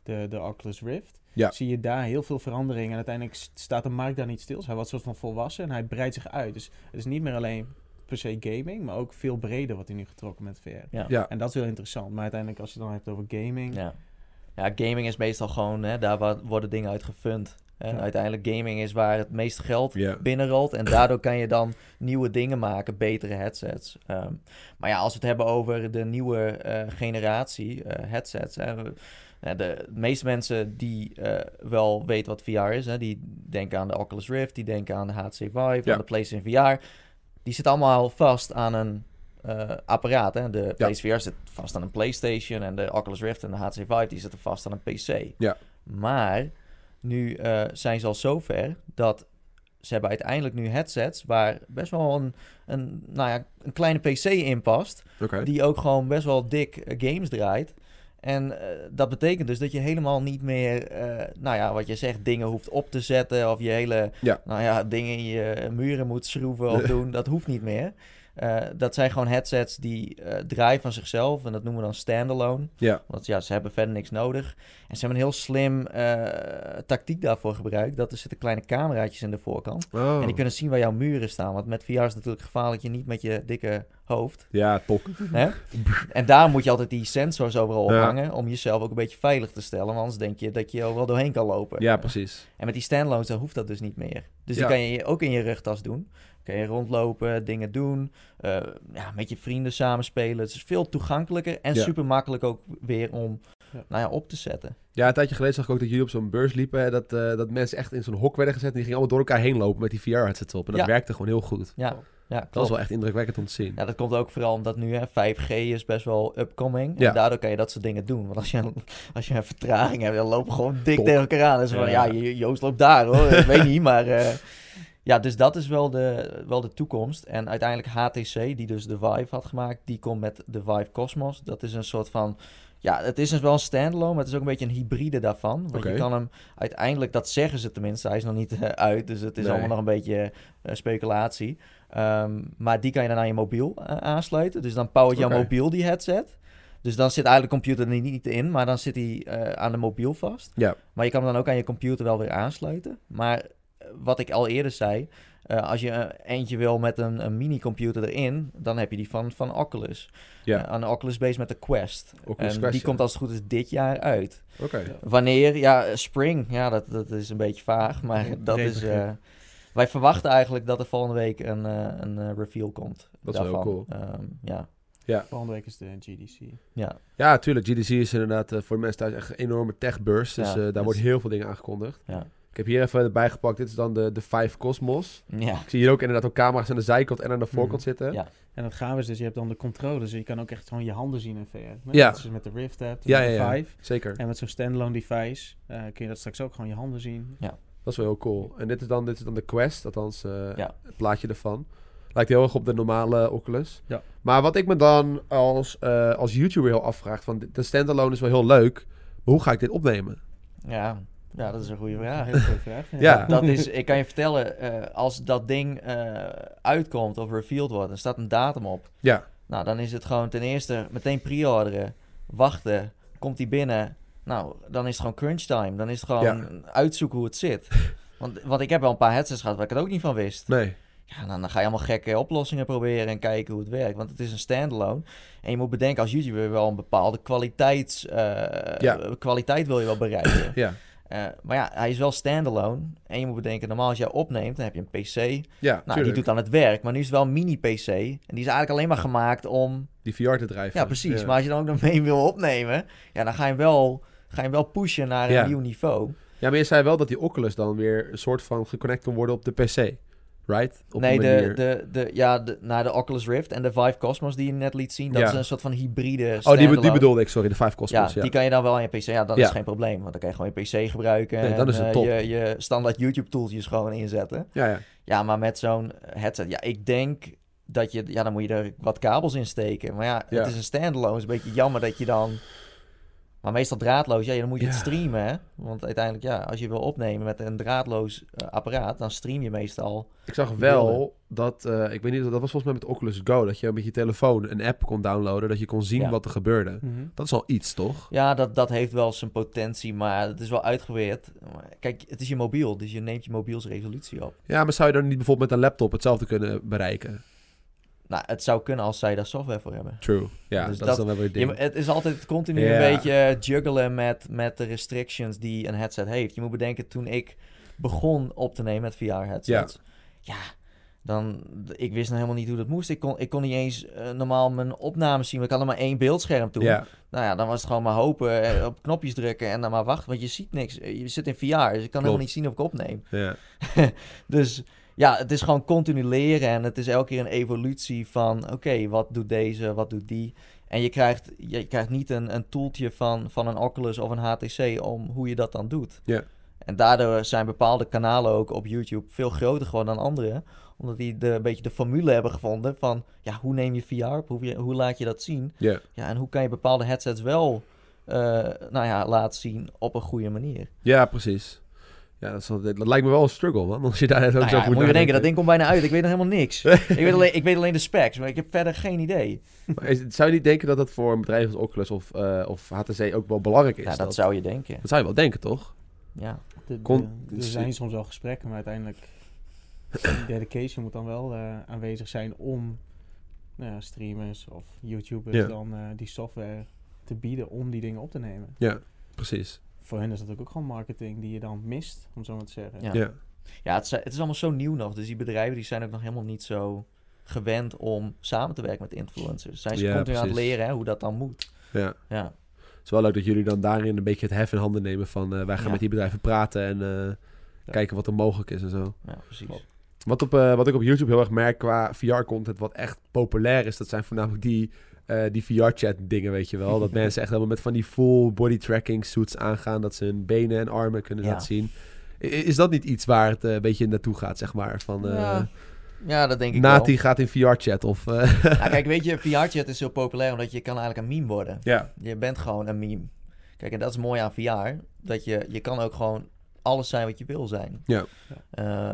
de, de Oculus Rift. Ja. Zie je daar heel veel veranderingen. En uiteindelijk st- staat de markt daar niet stil. Dus hij wordt soort van volwassen en hij breidt zich uit. Dus het is niet meer alleen per se gaming. Maar ook veel breder wordt hij nu getrokken met VR. Ja. Ja, En dat is heel interessant. Maar uiteindelijk als je het dan hebt over gaming. Ja. ja, gaming is meestal gewoon, hè, daar worden dingen uit gefund. En Ja. uiteindelijk gaming is waar het meeste geld Ja. binnenrolt. En daardoor kan je dan nieuwe dingen maken, betere headsets. Ehm, maar ja, als we het hebben over de nieuwe eh, generatie eh, headsets. Hè, eh, de, de meeste mensen die wel weten wat VR is, hè, die denken aan de Oculus Rift, die denken aan de HTC Vive, Ja. aan de PlayStation VR. Die zitten allemaal vast aan een apparaat. Hè. De PlayStation VR zit vast aan een PlayStation en de Oculus Rift en de HTC Vive die zitten vast aan een PC. Ja. Maar nu eh, zijn ze al zover dat ze hebben uiteindelijk nu headsets waar best wel een, een, nou ja, een kleine PC in past. Die ook gewoon best wel dik eh, games draait. En eh, dat betekent dus dat je helemaal niet meer, nou ja, wat je zegt, dingen hoeft op te zetten. Of je hele, Ja. nou ja, dingen in je muren moet schroeven of *laughs* doen. Dat hoeft niet meer. Eh, dat zijn gewoon headsets die eh, draaien van zichzelf. En dat noemen we dan standalone. Ja. Want ja, ze hebben verder niks nodig. En ze hebben een heel slim eh, tactiek daarvoor gebruikt. Dat er zitten kleine cameraatjes in de voorkant. Oh. En die kunnen zien waar jouw muren staan. Want met VR is het natuurlijk gevaarlijk je niet met je dikke hoofd. Ja, top. Hè? En daar moet je altijd die sensors overal Ja. ophangen. Om jezelf ook een beetje veilig te stellen. Want anders denk je dat je overal doorheen kan lopen. Ja, precies. En met die standalones dan hoeft dat dus niet meer. Dus Ja. die kan je ook in je rugtas doen. Kan je rondlopen, dingen doen. eh, ja, met je vrienden samenspelen. Het is veel toegankelijker en Ja. super makkelijk ook weer om Ja. nou ja, op te zetten. Ja, een tijdje geleden zag ik ook dat jullie op zo'n beurs liepen. hè, Dat, eh, dat mensen echt in zo'n hok werden gezet. En die gingen allemaal door elkaar heen lopen met die VR-headsets op. En dat Ja. werkte gewoon heel goed. Ja, ja Dat was klopt. wel echt indrukwekkend om te zien. Ja, dat komt ook vooral omdat nu hè, 5G is best wel upcoming. Ja. En daardoor kan je dat soort dingen doen. Want als je, als je een vertraging hebt, dan lopen gewoon dik Top. tegen elkaar aan. Dus van, Ja. ja, Jo- Joost loopt daar hoor. Ik weet niet, maar... eh, *laughs* ja, dus dat is wel de, wel de toekomst. En uiteindelijk HTC, die dus de Vive had gemaakt, die komt met de Vive Cosmos. Dat is een soort van... Ja, het is dus wel een standalone, maar het is ook een beetje een hybride daarvan. Want je kan hem uiteindelijk, dat zeggen ze tenminste, hij is nog niet eh, uit, dus het is Nee. allemaal nog een beetje eh, speculatie. Ehm, maar die kan je dan aan je mobiel eh, aansluiten. Dus dan powert jouw mobiel die headset. Dus dan zit eigenlijk de computer er niet in, maar dan zit hij aan de mobiel vast. Ja. Maar je kan hem dan ook aan je computer wel weer aansluiten. Maar wat ik al eerder zei, eh, als je eh, eentje wil met een, een mini-computer erin, dan heb je die van, van Oculus. Ja. Eh, aan de Oculus Base met de Quest. Oculus en Quest, die ja. komt als het goed is dit jaar uit. Oké. Wanneer? Ja, spring. Ja, dat, dat is een beetje vaag, maar Ja, dat is... eh, wij verwachten eigenlijk dat er volgende week een, eh, een reveal komt. Dat is wel heel daarvan. cool. Ehm, ja, Volgende week is de GDC. ja. Ja, tuurlijk. GDC is inderdaad voor de mensen thuis echt een enorme tech-beurs. Dus Ja, daar dat wordt heel veel dingen aangekondigd. Ja. Ik heb hier even erbij gepakt. Dit is dan de, de Five Cosmos. ja. Ik zie hier ook inderdaad ook camera's aan de zijkant en aan de voorkant Mhm. zitten. Ja. En het gaaf is dus, je hebt dan de controllers. Dus je kan ook echt gewoon je handen zien in VR. Net Ja. je met de Rift hebt, Ja, met de ja, ja. Vive. Zeker. En met zo'n standalone device eh, kun je dat straks ook gewoon je handen zien. Dat is wel heel cool. En dit is dan, dit is dan de Quest, althans eh, Ja. het plaatje ervan. Lijkt heel erg op de normale Oculus. Ja. Maar wat ik me dan als, eh, als YouTuber heel afvraag, van de standalone is wel heel leuk, maar hoe ga ik dit opnemen? Ja. Ja, dat is een goede vraag. Heel goede vraag. Ja. Dat is, ik kan je vertellen, eh, als dat ding eh, uitkomt of revealed wordt, er staat een datum op. Ja, Nou, dan is het gewoon ten eerste meteen pre-orderen, wachten, komt die binnen. Nou, dan is het gewoon crunch time. Dan is het gewoon Ja. uitzoeken hoe het zit. Want, want ik heb wel een paar headsets gehad waar ik het ook niet van wist. nee. Ja, dan, dan ga je allemaal gekke oplossingen proberen en kijken hoe het werkt. Want het is een standalone. En je moet bedenken, als YouTuber wel een bepaalde kwaliteits, eh, Ja. kwaliteit wil je wel bereiken. Ja, Eh, maar ja, hij is wel standalone. En je moet bedenken, normaal als jij opneemt, dan heb je een PC. ja Nou, die doet dan het werk. Maar nu is het wel een mini-PC. En die is eigenlijk alleen maar gemaakt om... Die VR te drijven. Ja, precies. Maar als je dan ook nog mee wil opnemen... Ja, dan ga je hem wel, ga je hem wel pushen naar een nieuw niveau. Ja, maar je zei wel dat die Oculus dan weer een soort van geconnect kan worden op de PC. Right? Op nee, de, de, de, ja, de, naar de Oculus Rift en de Vive Cosmos die je net liet zien... dat Ja. is een soort van hybride Oh, die, bedoelde ik, sorry. De Five Cosmos. Ja, Ja, die kan je dan wel aan je PC. Ja, Ja. is geen probleem. Want dan kan je gewoon je PC gebruiken. Nee, en, is eh, top. je, je standaard YouTube tooltjes gewoon inzetten. ja, ja. Ja, maar met zo'n headset, ja, ik denk dat je, ja, dan moet je er wat kabels in steken. Maar ja, Ja. het is een standalone, het is een beetje jammer dat je dan, maar meestal draadloos, ja, dan moet je het streamen, hè. Want uiteindelijk, ja, als je wil opnemen met een draadloos eh, apparaat, dan stream je meestal. Ik zag wel beelden. dat, eh, ik weet niet, dat was volgens mij met Oculus Go, dat je met je telefoon een app kon downloaden, dat je kon zien Ja. wat er gebeurde. Mhm. Dat is al iets, toch? Ja, dat, dat heeft wel zijn potentie, maar het is wel uitgeweerd. Kijk, het is je mobiel, dus je neemt je mobiels resolutie op. Ja, maar zou je dan niet bijvoorbeeld met een laptop hetzelfde kunnen bereiken? Nou, het zou kunnen als zij daar software voor hebben. True. Ja, Dus dat, dat- is dan wel weer ding. het is altijd continu een beetje eh, juggelen met, met de restrictions die een headset heeft. Je moet bedenken, toen ik begon op te nemen met VR-headsets... Ja. dan... Ik wist nog helemaal niet hoe dat moest. Ik kon, ik kon niet eens eh, normaal mijn opnames zien. Ik had er maar één beeldscherm toen. Ja, Nou ja, dan was het gewoon maar hopen, eh, op knopjes drukken en dan maar wachten. Want je ziet niks. Je zit in VR, dus ik kan helemaal niet zien of ik opneem. ja. *laughs* Dus ja, het is gewoon continu leren en het is elke keer een evolutie van, oké, wat doet deze, wat doet die? En je krijgt, je krijgt niet een, een toeltje van, van een Oculus of een HTC om hoe je dat dan doet. Ja. En daardoor zijn bepaalde kanalen ook op YouTube veel groter geworden dan andere. Omdat die de, een beetje de formule hebben gevonden van, ja, hoe neem je VR op? Hoe, hoe laat je dat zien? Ja. Ja, en hoe kan je bepaalde headsets wel, eh, nou ja, laten zien op een goede manier? ja, precies. Ja, dat, is wel- dat lijkt me wel een struggle, man. Als je daar ook Nou zo ja, voor moet je denken, dat ding komt bijna uit. Ik weet nog helemaal niks. *laughs* ik, weet alleen, ik weet alleen de specs, maar ik heb verder geen idee. Maar is- zou je niet denken dat dat voor een bedrijf als Oculus of, eh, of HTC ook wel belangrijk is? Ja, dat zou je denken. dat zou je wel denken, toch? Ja. De- Kon- de- er zijn soms wel gesprekken, maar uiteindelijk... *coughs* dedication moet dan wel eh, aanwezig zijn om nou ja, streamers of YouTubers Ja. dan eh, die software te bieden om die dingen op te nemen. Ja, precies. Voor hen is dat ook gewoon marketing die je dan mist, om zo maar te zeggen. Ja. Ja. Ja, het is, het is allemaal zo nieuw nog. Dus die bedrijven die zijn ook nog helemaal niet zo gewend om samen te werken met influencers. Zijn ze Ja, continu aan het leren hè, hoe dat dan moet. ja. Ja, Het is wel leuk dat jullie dan daarin een beetje het hef in handen nemen van... eh, wij gaan Ja. met die bedrijven praten en eh, kijken wat er mogelijk is en zo. ja precies. Klopt. Wat, op, eh, wat ik op YouTube heel erg merk qua VR-content, wat echt populair is, dat zijn voornamelijk die, eh, die VR-chat dingen, weet je wel. Dat *laughs* mensen echt helemaal met van die full body tracking suits aangaan, dat ze hun benen en armen kunnen Ja. laten zien. I- Is dat niet iets waar het eh, een beetje naartoe gaat, zeg maar? Van, eh Ja, Ja, dat denk ik Nati gaat in VR-chat of... *laughs* wel. Nou, kijk, weet je, *laughs* VR-chat is heel populair omdat je kan eigenlijk een meme worden. ja, Je bent gewoon een meme. Kijk, en dat is mooi aan VR. Dat je, je kan ook gewoon alles zijn wat je wil zijn. Ja.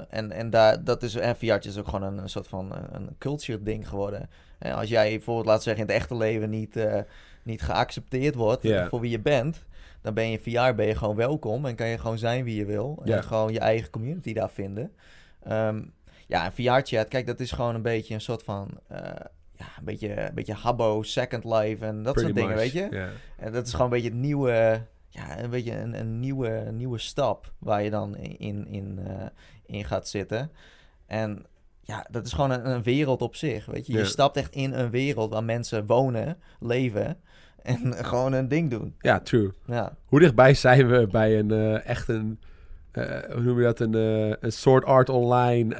En en daar, dat is, en VR is ook gewoon een, een soort van een, een culture ding geworden. En als jij bijvoorbeeld, laten we zeggen, in het echte leven niet, eh, niet geaccepteerd wordt voor wie je bent, dan ben je in VR ben je gewoon welkom en kan je gewoon zijn wie je wil. En gewoon je eigen community daar vinden. Ehm, ja, en VR-chat, kijk, dat is gewoon een beetje een soort van... eh, ja, een beetje, een beetje Habbo, Second Life en dat soort dingen, much, weet je? En dat is gewoon een beetje het nieuwe, ja, een beetje een, een nieuwe, nieuwe stap waar je dan in, in, eh, in gaat zitten. En ja, dat is gewoon een, een wereld op zich, weet je. Je Ja. stapt echt in een wereld waar mensen wonen, leven en *laughs* gewoon een ding doen. ja, true. Ja, Hoe dichtbij zijn we bij een eh, echt een, eh, hoe noem je dat, een, eh, een Sword Art Online,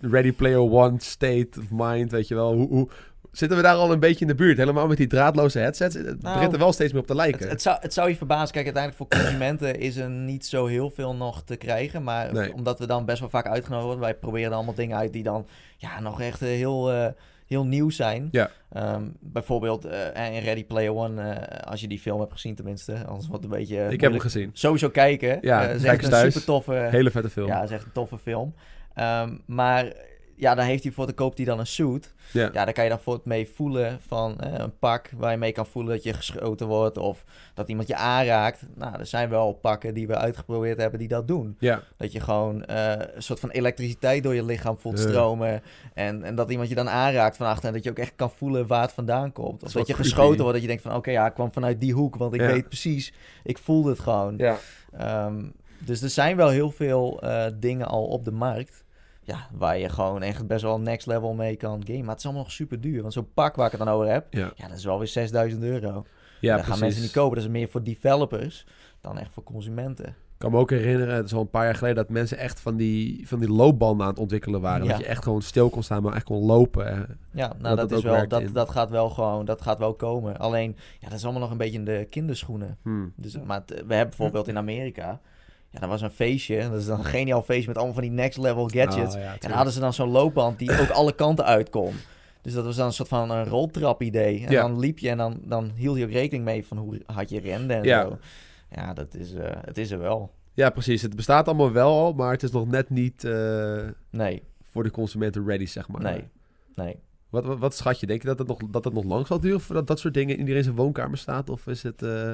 Ready Player One state of mind, weet je wel. Hoe, hoe, zitten we daar al een beetje in de buurt? Helemaal met die draadloze headsets. Het Nou, begint er wel steeds meer op te lijken. het, het, zou, het zou je verbazen. Kijk, uiteindelijk voor consumenten is er niet zo heel veel nog te krijgen. Maar Nee. omdat we dan best wel vaak uitgenodigd worden, wij proberen dan allemaal dingen uit die dan ja, nog echt eh, heel, eh, heel nieuw zijn. Ja. Ehm, bijvoorbeeld eh, in Ready Player One, eh, als je die film hebt gezien tenminste, anders wordt het een beetje... Ik heb hem gezien. Sowieso kijken. Ja, Eh, kijk echt eens een thuis. super toffe... Hele vette film. Ja, is echt een toffe film. Ehm, maar ja, dan heeft hij voor de koopt hij dan een suit. Ja. Ja, daar kan je dan voor het mee voelen van eh, een pak waar je mee kan voelen dat je geschoten wordt of dat iemand je aanraakt. Nou, er zijn wel pakken die we uitgeprobeerd hebben die dat doen. Ja, Dat je gewoon eh, een soort van elektriciteit door je lichaam voelt stromen. En, en dat iemand je dan aanraakt van achter en dat je ook echt kan voelen waar het vandaan komt. Of dat je geschoten wordt, dat je denkt van oké, ja, ik kwam vanuit die hoek, want ik Ja. weet precies, ik voelde het gewoon. ja. Ehm, dus er zijn wel heel veel eh, dingen al op de markt. Ja, waar je gewoon echt best wel next level mee kan gamen. Maar het is allemaal nog super duur. Want zo'n pak waar ik het dan over heb, ja. ja, dat is wel weer 6000 euro. ja dat precies. gaan mensen niet kopen. Dat is meer voor developers dan echt voor consumenten. Ik kan me ook herinneren, het is al een paar jaar geleden, dat mensen echt van die, van die loopbanden aan het ontwikkelen waren. Ja. Dat je echt gewoon stil kon staan, maar echt kon lopen. Ja, Dat nou dat, is wel, dat, in. dat gaat wel gewoon, dat gaat wel komen. Alleen, ja, dat is allemaal nog een beetje in de kinderschoenen. Hmm. Dus, maar we hebben bijvoorbeeld in Amerika, ja, dat was een feestje. Dat is dan een geniaal feestje met allemaal van die next level gadgets. Oh, ja, En dan hadden ze dan zo'n loopband die ook alle kanten uit kon. Dus dat was dan een soort van een roltrap idee. En Ja. dan liep je en dan, dan hield je ook rekening mee van hoe hard je rende en Ja. zo. Ja, dat is, eh, het is er wel. Ja, precies. Het bestaat allemaal wel al, maar het is nog net niet eh, Nee, voor de consumenten ready, zeg maar. nee, nee. Wat, wat, wat schat je? Denk je dat het, nog, dat het nog lang zal duren voordat dat soort dingen in iedereen zijn woonkamer staat? Of is het... eh,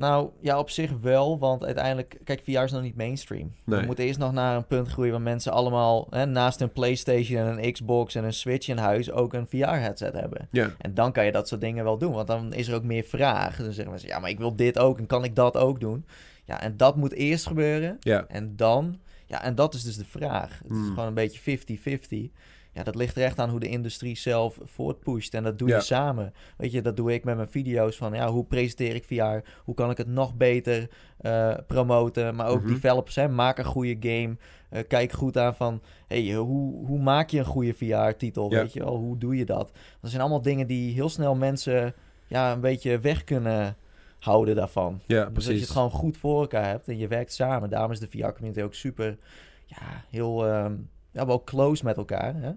Nou, ja, op zich wel, want uiteindelijk... Kijk, VR is nog niet mainstream. Nee. We moeten eerst nog naar een punt groeien waar mensen allemaal... Hè, naast een Playstation en een Xbox en een Switch in huis ook een VR-headset hebben. Ja, En dan kan je dat soort dingen wel doen, want dan is er ook meer vraag. Dan zeggen mensen, ja, maar ik wil dit ook en kan ik dat ook doen? Ja, en dat moet eerst gebeuren. ja. En dan, ja, en dat is dus de vraag. Het is Hmm. gewoon een beetje 50-50. Ja, dat ligt er echt aan hoe de industrie zelf voortpusht. En dat doe Ja. je samen. Weet je, dat doe ik met mijn video's van, ja, hoe presenteer ik VR? Hoe kan ik het nog beter eh, promoten? Maar ook Mhm. developers, hè, maak een goede game. Eh, kijk goed aan van, hey, hoe, hoe maak je een goede VR-titel? Ja. Weet je wel, hoe doe je dat? Dat zijn allemaal dingen die heel snel mensen, ja, een beetje weg kunnen houden daarvan. Ja, Dus dat precies. je het gewoon goed voor elkaar hebt en je werkt samen. Daarom is de VR-community ook super, ja, heel, ehm, ja, wel close met elkaar. Hè?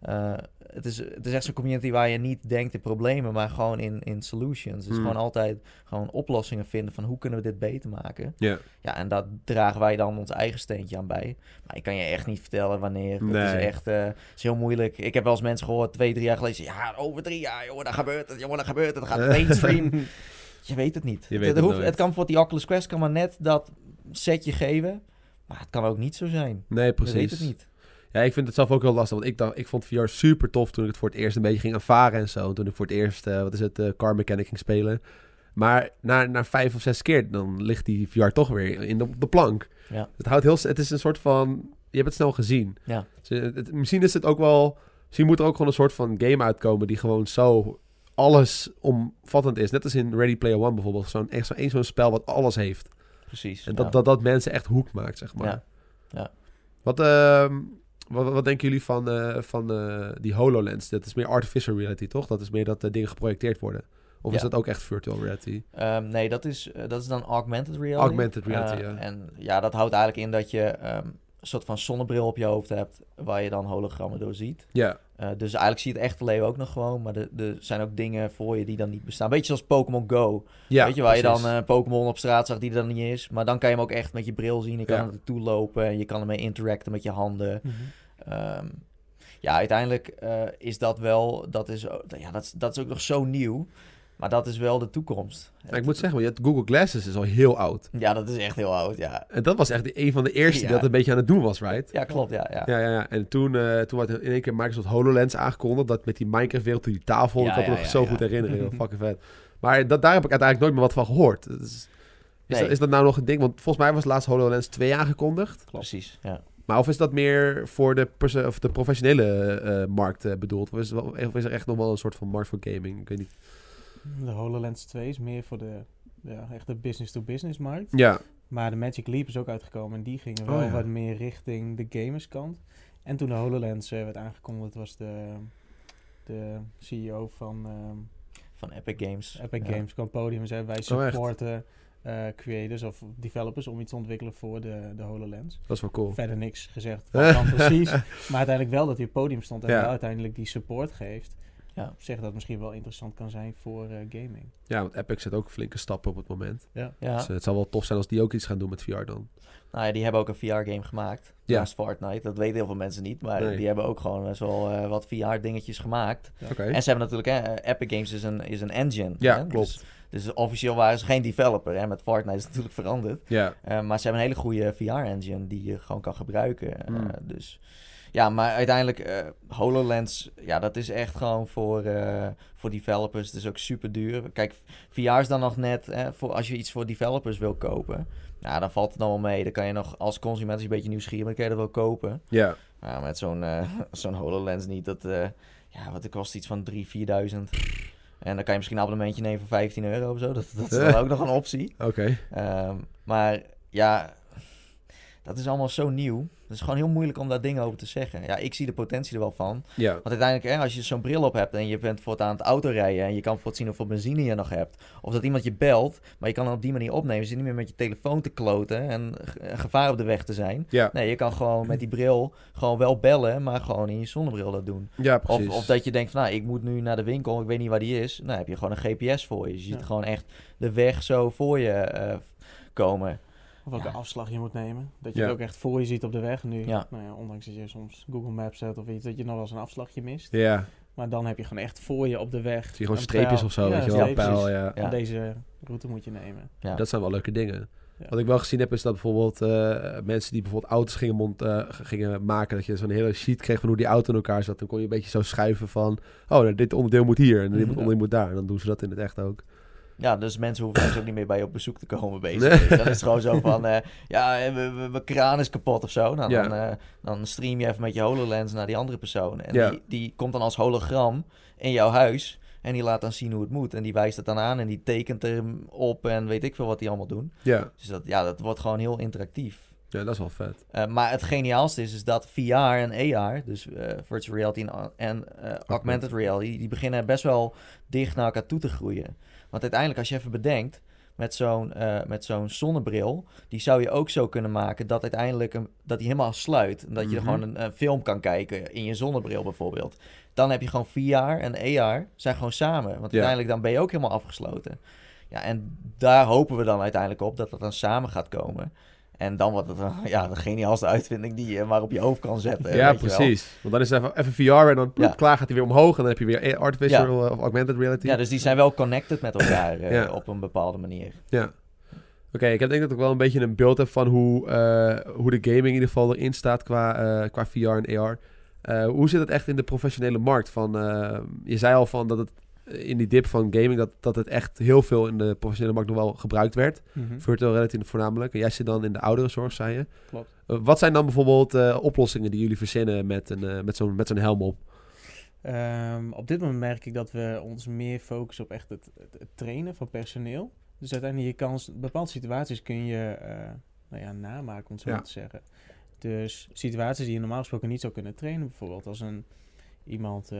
Eh, het, is, het is echt zo'n community waar je niet denkt in problemen, maar gewoon in, in solutions. Dus gewoon altijd gewoon oplossingen vinden van hoe kunnen we dit beter maken. Ja, Ja, en daar dragen wij dan ons eigen steentje aan bij. Maar ik kan je echt niet vertellen wanneer. Het Nee. is echt eh, het is heel moeilijk. Ik heb wel eens mensen gehoord, twee, drie jaar geleden. Ja, over drie jaar, jongen, dan gebeurt het. Jongen, dan gebeurt het. Dan gaat het *laughs* mainstream. Je weet het niet. Je het, weet het het hoeft, het kan voor die Oculus Quest kan maar net dat setje geven. Maar het kan ook niet zo zijn. nee, Je precies. weet het niet. Ja, ik vind het zelf ook heel lastig. Want ik, dacht, ik vond VR super tof toen ik het voor het eerst een beetje ging ervaren en zo. Toen ik voor het eerst, eh, wat is het, eh, Car Mechanic ging spelen. Maar na, na vijf of zes keer, dan ligt die VR toch weer in de, op de plank. Ja. Het, houdt heel, het is een soort van, je hebt het snel gezien. Ja. Dus, eh, het- misschien is het ook wel, misschien moet er ook gewoon een soort van game uitkomen die gewoon zo alles omvattend is. Net als in Ready Player One bijvoorbeeld. Zo'n echt zo, zo'n spel wat alles heeft. Precies. En dat, ja. dat, dat mensen echt hoek maakt, zeg maar. Ja. Ja. Wat, ehm, wat, wat denken jullie van, eh, van eh, die HoloLens? Dat is meer artificial reality, toch? Dat is meer dat eh, dingen geprojecteerd worden. Of is dat ook echt virtual reality? Ehm, nee, dat is, dat is dan augmented reality. Augmented reality, ja. En ja, dat houdt eigenlijk in dat je ehm, een soort van zonnebril op je hoofd hebt... waar je dan hologrammen door ziet. Ja, Eh, dus eigenlijk zie je het echte leven ook nog gewoon. Maar er- zijn ook dingen voor je die dan niet bestaan. Beetje zoals Pokémon Go. Ja, Weet je, waar je dan eh Pokémon op straat zag die er dan niet is. Maar dan kan je hem ook echt met je bril zien. Je kan Ja. er naartoe lopen. En je kan ermee interacten met je handen. Mhm. Ehm, ja, uiteindelijk eh, is dat wel... Dat is, ja, dat, dat is ook nog zo nieuw. Maar dat is wel de toekomst. Ja, ik moet zeggen, je hebt Google Glasses is al heel oud. Ja, dat is echt heel oud, ja. En dat was echt een van de eerste die dat een beetje aan het doen was, right? Ja, klopt, ja. ja. Ja, ja, ja. En toen, eh toen werd in één keer Microsoft HoloLens aangekondigd. Dat met die Minecraft-wereld, die tafel. Ik kan me nog zo goed herinneren. Heel *laughs* fucking vet. Maar dat, daar heb ik uiteindelijk nooit meer wat van gehoord. Is, Nee. dat, is dat nou nog een ding? Want volgens mij was laatst HoloLens 2 aangekondigd. Precies, ja. Maar of is dat meer voor de, of de professionele eh, markt eh, bedoeld? Of is, of is er echt nog wel een soort van markt voor gaming? Ik weet niet. De HoloLens 2 is meer voor de ja, echte business-to-business markt. Ja, Maar de Magic Leap is ook uitgekomen en die gingen wel Oh, ja. wat meer richting de gamerskant. En toen de HoloLens eh, werd aangekondigd, was de, de CEO van ehm, Van Epic Games. Epic Ja. Games kwam op het podium en zei wij Oh, supporten eh, creators of developers om iets te ontwikkelen voor de, de HoloLens. dat is wel cool. Verder niks gezegd *laughs* precies. Maar uiteindelijk wel dat hij op het podium stond en Ja. wel uiteindelijk die support geeft. Ja. Zeg dat het misschien wel interessant kan zijn voor eh, gaming. Ja, want Epic zet ook flinke stappen op het moment. Ja. Ja. Dus eh, het zou wel tof zijn als die ook iets gaan doen met VR dan. Nou ja, die hebben ook een VR-game gemaakt. Ja. Naast Fortnite. Dat weten heel veel mensen niet. Maar Nee. die hebben ook gewoon best wel eh, wat VR-dingetjes gemaakt. Oké. En ze hebben natuurlijk... Hè, Epic Games is een, is een engine. Ja, hè? klopt. Dus, dus officieel waren ze geen developer. Hè? Met Fortnite is het natuurlijk veranderd. Ja, Eh, maar ze hebben een hele goede VR-engine die je gewoon kan gebruiken. Eh, Mm. dus ja, maar uiteindelijk eh, HoloLens, ja, dat is echt gewoon voor, eh, voor developers. Het is ook super duur. Kijk, VR is dan nog net, hè, voor als je iets voor developers wil kopen. Nou, dan valt het dan wel mee. Dan kan je nog als consument, als je een beetje nieuwsgierig bent, kan je dat wel kopen. ja. Maar met zo'n eh, *laughs* zo'n HoloLens niet. Dat, ja, wat kost iets van 3.000, 4.000. En dan kan je misschien een abonnementje nemen voor 15 euro of zo. Dat, dat is dan *laughs* ook nog een optie. Oké. Ehm, maar ja, dat is allemaal zo nieuw. Het is gewoon heel moeilijk om daar dingen over te zeggen. Ja, ik zie de potentie er wel van. Ja. Want uiteindelijk, hè, als je zo'n bril op hebt en je bent voortaan aan het autorijden... en je kan bijvoorbeeld zien hoeveel benzine je nog hebt... of dat iemand je belt, maar je kan dan op die manier opnemen. Je zit niet meer met je telefoon te kloten en gevaar op de weg te zijn. Ja. Nee, je kan gewoon met die bril gewoon wel bellen... maar gewoon in je zonnebril dat doen. Ja, Of, precies. of dat je denkt van, nou, ik moet nu naar de winkel, ik weet niet waar die is. Nou, heb je gewoon een GPS voor je. Je Ja. ziet gewoon echt de weg zo voor je eh, komen. Of welke Ja. afslag je moet nemen. Dat je Ja. het ook echt voor je ziet op de weg. Nu, Ja. nou ja, ondanks dat je soms Google Maps hebt of iets, dat je nog wel eens een afslagje mist. Ja, Maar dan heb je gewoon echt voor je op de weg. zie je gewoon een streepjes of zo, Ja, weet je wel. ja. Ja. Deze route moet je nemen. Ja. Dat zijn wel leuke dingen. Ja. Wat ik wel gezien heb, is dat bijvoorbeeld eh, mensen die bijvoorbeeld auto's gingen, mont, eh, gingen maken, dat je zo'n hele sheet kreeg van hoe die auto in elkaar zat. Dan kon je een beetje zo schuiven van, oh, nou, dit onderdeel moet hier en dit Mhm. onderdeel moet daar. En dan doen ze dat in het echt ook. Ja, dus mensen hoeven dus ook niet meer bij je op bezoek te komen *laughs* bezig. Nee. Dan is gewoon zo van, eh, ja, eh, mijn kraan is kapot of zo. Nou, Ja. dan, eh, dan stream je even met je HoloLens naar die andere persoon. En Ja. die, die komt dan als hologram in jouw huis. En die laat dan zien hoe het moet. En die wijst het dan aan en die tekent hem op en weet ik veel wat die allemaal doen. Ja, Dus dat, ja, dat wordt gewoon heel interactief. ja dat is wel vet. Eh, maar het geniaalste is, is dat VR en AR, dus eh, virtual reality en, en eh, augmented reality, die beginnen best wel dicht naar elkaar toe te groeien. Want uiteindelijk, als je even bedenkt, met zo'n eh, met zo'n zonnebril, die zou je ook zo kunnen maken dat uiteindelijk een, dat die helemaal sluit. En dat je er Mhm. gewoon een, een film kan kijken in je zonnebril bijvoorbeeld. Dan heb je gewoon VR en AR zijn gewoon samen. Want Ja. uiteindelijk dan ben je ook helemaal afgesloten. Ja, en daar hopen we dan uiteindelijk op dat dat dan samen gaat komen. En dan wordt het een- *laughs* ja, de geniaalste uitvinding die je maar op je hoofd kan zetten. ja, precies. Want dan is het even, even VR en dan Ja. klaar gaat hij weer omhoog. En dan heb je weer artificial eh, of augmented reality. Ja, dus die zijn wel connected met elkaar eh, *laughs* Ja. op een bepaalde manier. Ja. Oké, ik heb denk dat ik wel een beetje een beeld heb van hoe, eh, hoe de gaming in ieder geval erin staat qua, eh, qua VR en AR. Eh, hoe zit het echt in de professionele markt? Van, eh, je zei al van dat het in die dip van gaming, dat, dat het echt heel veel in de professionele markt nog wel gebruikt werd. Mhm. Virtual reality voornamelijk. En jij zit dan in de ouderenzorg, zei je. Klopt. Eh, wat zijn dan bijvoorbeeld eh, oplossingen die jullie verzinnen met, een, eh, met zo'n met zo'n helm op? Ehm, op dit moment merk ik dat we ons meer focussen op echt het, het, het trainen van personeel. Dus uiteindelijk, je kan bepaalde situaties kun je eh, nou ja, namaken, om het zo Ja. te zeggen. Dus situaties die je normaal gesproken niet zou kunnen trainen, bijvoorbeeld als een, iemand